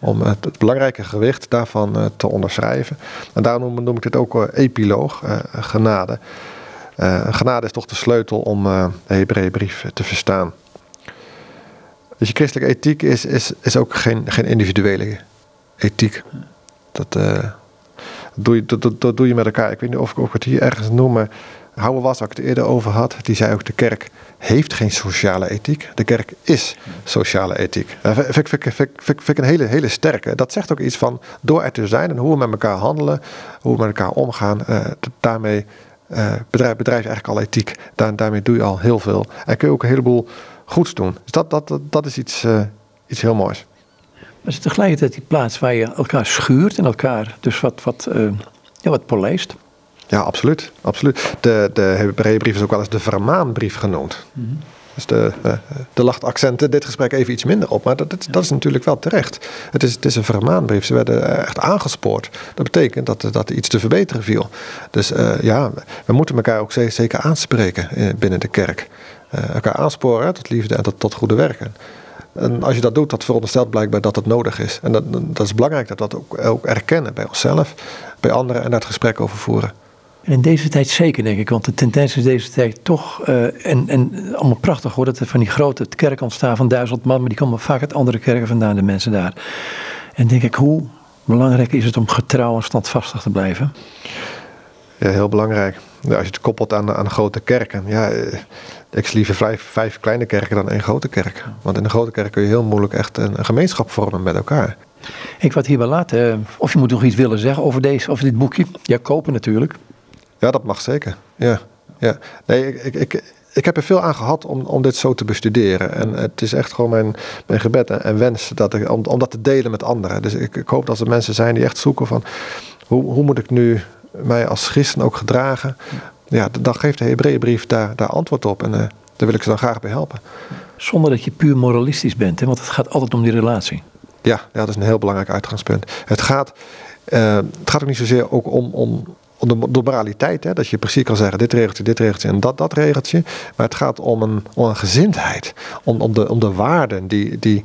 Om het, belangrijke gewicht daarvan uh, te onderschrijven. En daarom noem, ik dit ook epiloog, genade. Uh, genade is toch de sleutel om de Hebreeënbrief te verstaan. Dus je christelijke ethiek is, is, is ook geen, geen individuele ethiek. Dat, doe je, met elkaar. Ik weet niet of ik ook het hier ergens noem, maar Houwe was, waar ik het eerder over had, die zei ook de kerk heeft geen sociale ethiek. De kerk is sociale ethiek. Dat vind, ik een hele, hele sterke. Dat zegt ook iets van door er te zijn en hoe we met elkaar handelen, hoe we met elkaar omgaan. daarmee uh, bedrijf, bedrijf eigenlijk al ethiek. Daar, daarmee doe je al heel veel. En kun je ook een heleboel goeds doen. Dus dat, dat, dat, is iets, uh, iets heel moois. Maar het is tegelijkertijd die plaats waar je elkaar schuurt en elkaar dus wat, wat, ja, wat polijst. Ja, absoluut. absoluut. De, de Hebreeënbrief is ook wel eens de vermaanbrief genoemd. Mm -hmm. Dus de, uh, de lacht accenten dit gesprek even iets minder op. Maar dat, dat, dat, is natuurlijk wel terecht. Het is, het is een vermaanbrief. Ze werden echt aangespoord. Dat betekent dat, dat er iets te verbeteren viel. Dus uh, ja, we moeten elkaar ook zeker aanspreken binnen de kerk. Uh, elkaar aansporen tot liefde en tot, tot goede werken. En als je dat doet, dat veronderstelt blijkbaar dat het nodig is. En dat, dat is belangrijk dat we dat ook, ook erkennen bij onszelf, bij anderen en daar het gesprek over voeren. In deze tijd zeker, denk ik. Want de tendens is deze tijd toch. Uh, en, en allemaal prachtig hoor. Dat er van die grote kerken ontstaan van duizend man. Maar die komen vaak uit andere kerken vandaan, de mensen daar. En denk ik, hoe belangrijk is het om getrouw en standvastig te blijven? Ja, heel belangrijk. Ja, als je het koppelt aan, aan grote kerken. Ja, eh, ik zie liever vijf, vijf kleine kerken dan één grote kerk. Want in een grote kerk kun je heel moeilijk echt een, een gemeenschap vormen met elkaar. Ik wat hierbij laten. Of je moet nog iets willen zeggen over, deze, over dit boekje. Ja, kopen natuurlijk. Ja, dat mag zeker. Ja, ja. Nee, ik, ik, ik heb er veel aan gehad om, om dit zo te bestuderen. En het is echt gewoon mijn, mijn gebed en wens dat ik, om, om dat te delen met anderen. Dus ik, ik hoop dat er mensen zijn die echt zoeken van hoe, hoe moet ik nu mij als christen ook gedragen. Ja, dan geeft de Hebreeënbrief daar, daar antwoord op. En uh, daar wil ik ze dan graag bij helpen. Zonder dat je puur moralistisch bent, hè? want het gaat altijd om die relatie. Ja, ja dat is een heel belangrijk uitgangspunt. Het gaat, uh, het gaat ook niet zozeer ook om, om de, de moraliteit, hè, dat je precies kan zeggen: dit regeltje, dit regeltje en dat, dat regeltje. Maar het gaat om een, om een gezindheid, om, om, de, om de waarden die, die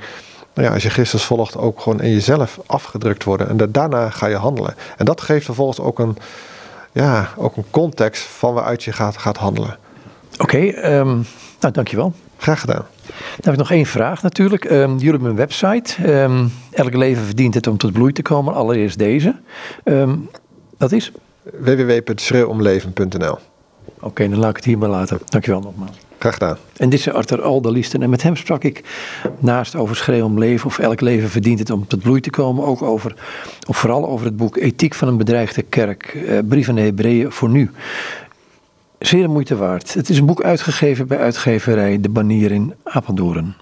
nou ja, als je Christus volgt, ook gewoon in jezelf afgedrukt worden. En daarna ga je handelen. En dat geeft vervolgens ook een, ja, ook een context van waaruit je gaat, gaat handelen. Oké, okay, um, nou dankjewel. Graag gedaan. Dan heb ik nog één vraag natuurlijk. Um, jullie hebben een website. Um, elk leven verdient het om tot bloei te komen. Allereerst deze. dat is? www.schreeuwomleven.nl Oké, dan laat ik het hierbij laten. Dankjewel nogmaals. Graag gedaan. En dit is Arthur Alderliesten. En met hem sprak ik naast over schreeuw om leven, of elk leven verdient het om tot bloei te komen, ook over, of vooral over het boek Ethiek van een bedreigde kerk, eh, Brief aan de Hebreeën voor nu. Zeer de moeite waard. Het is een boek uitgegeven bij uitgeverij De Banier in Apeldoorn.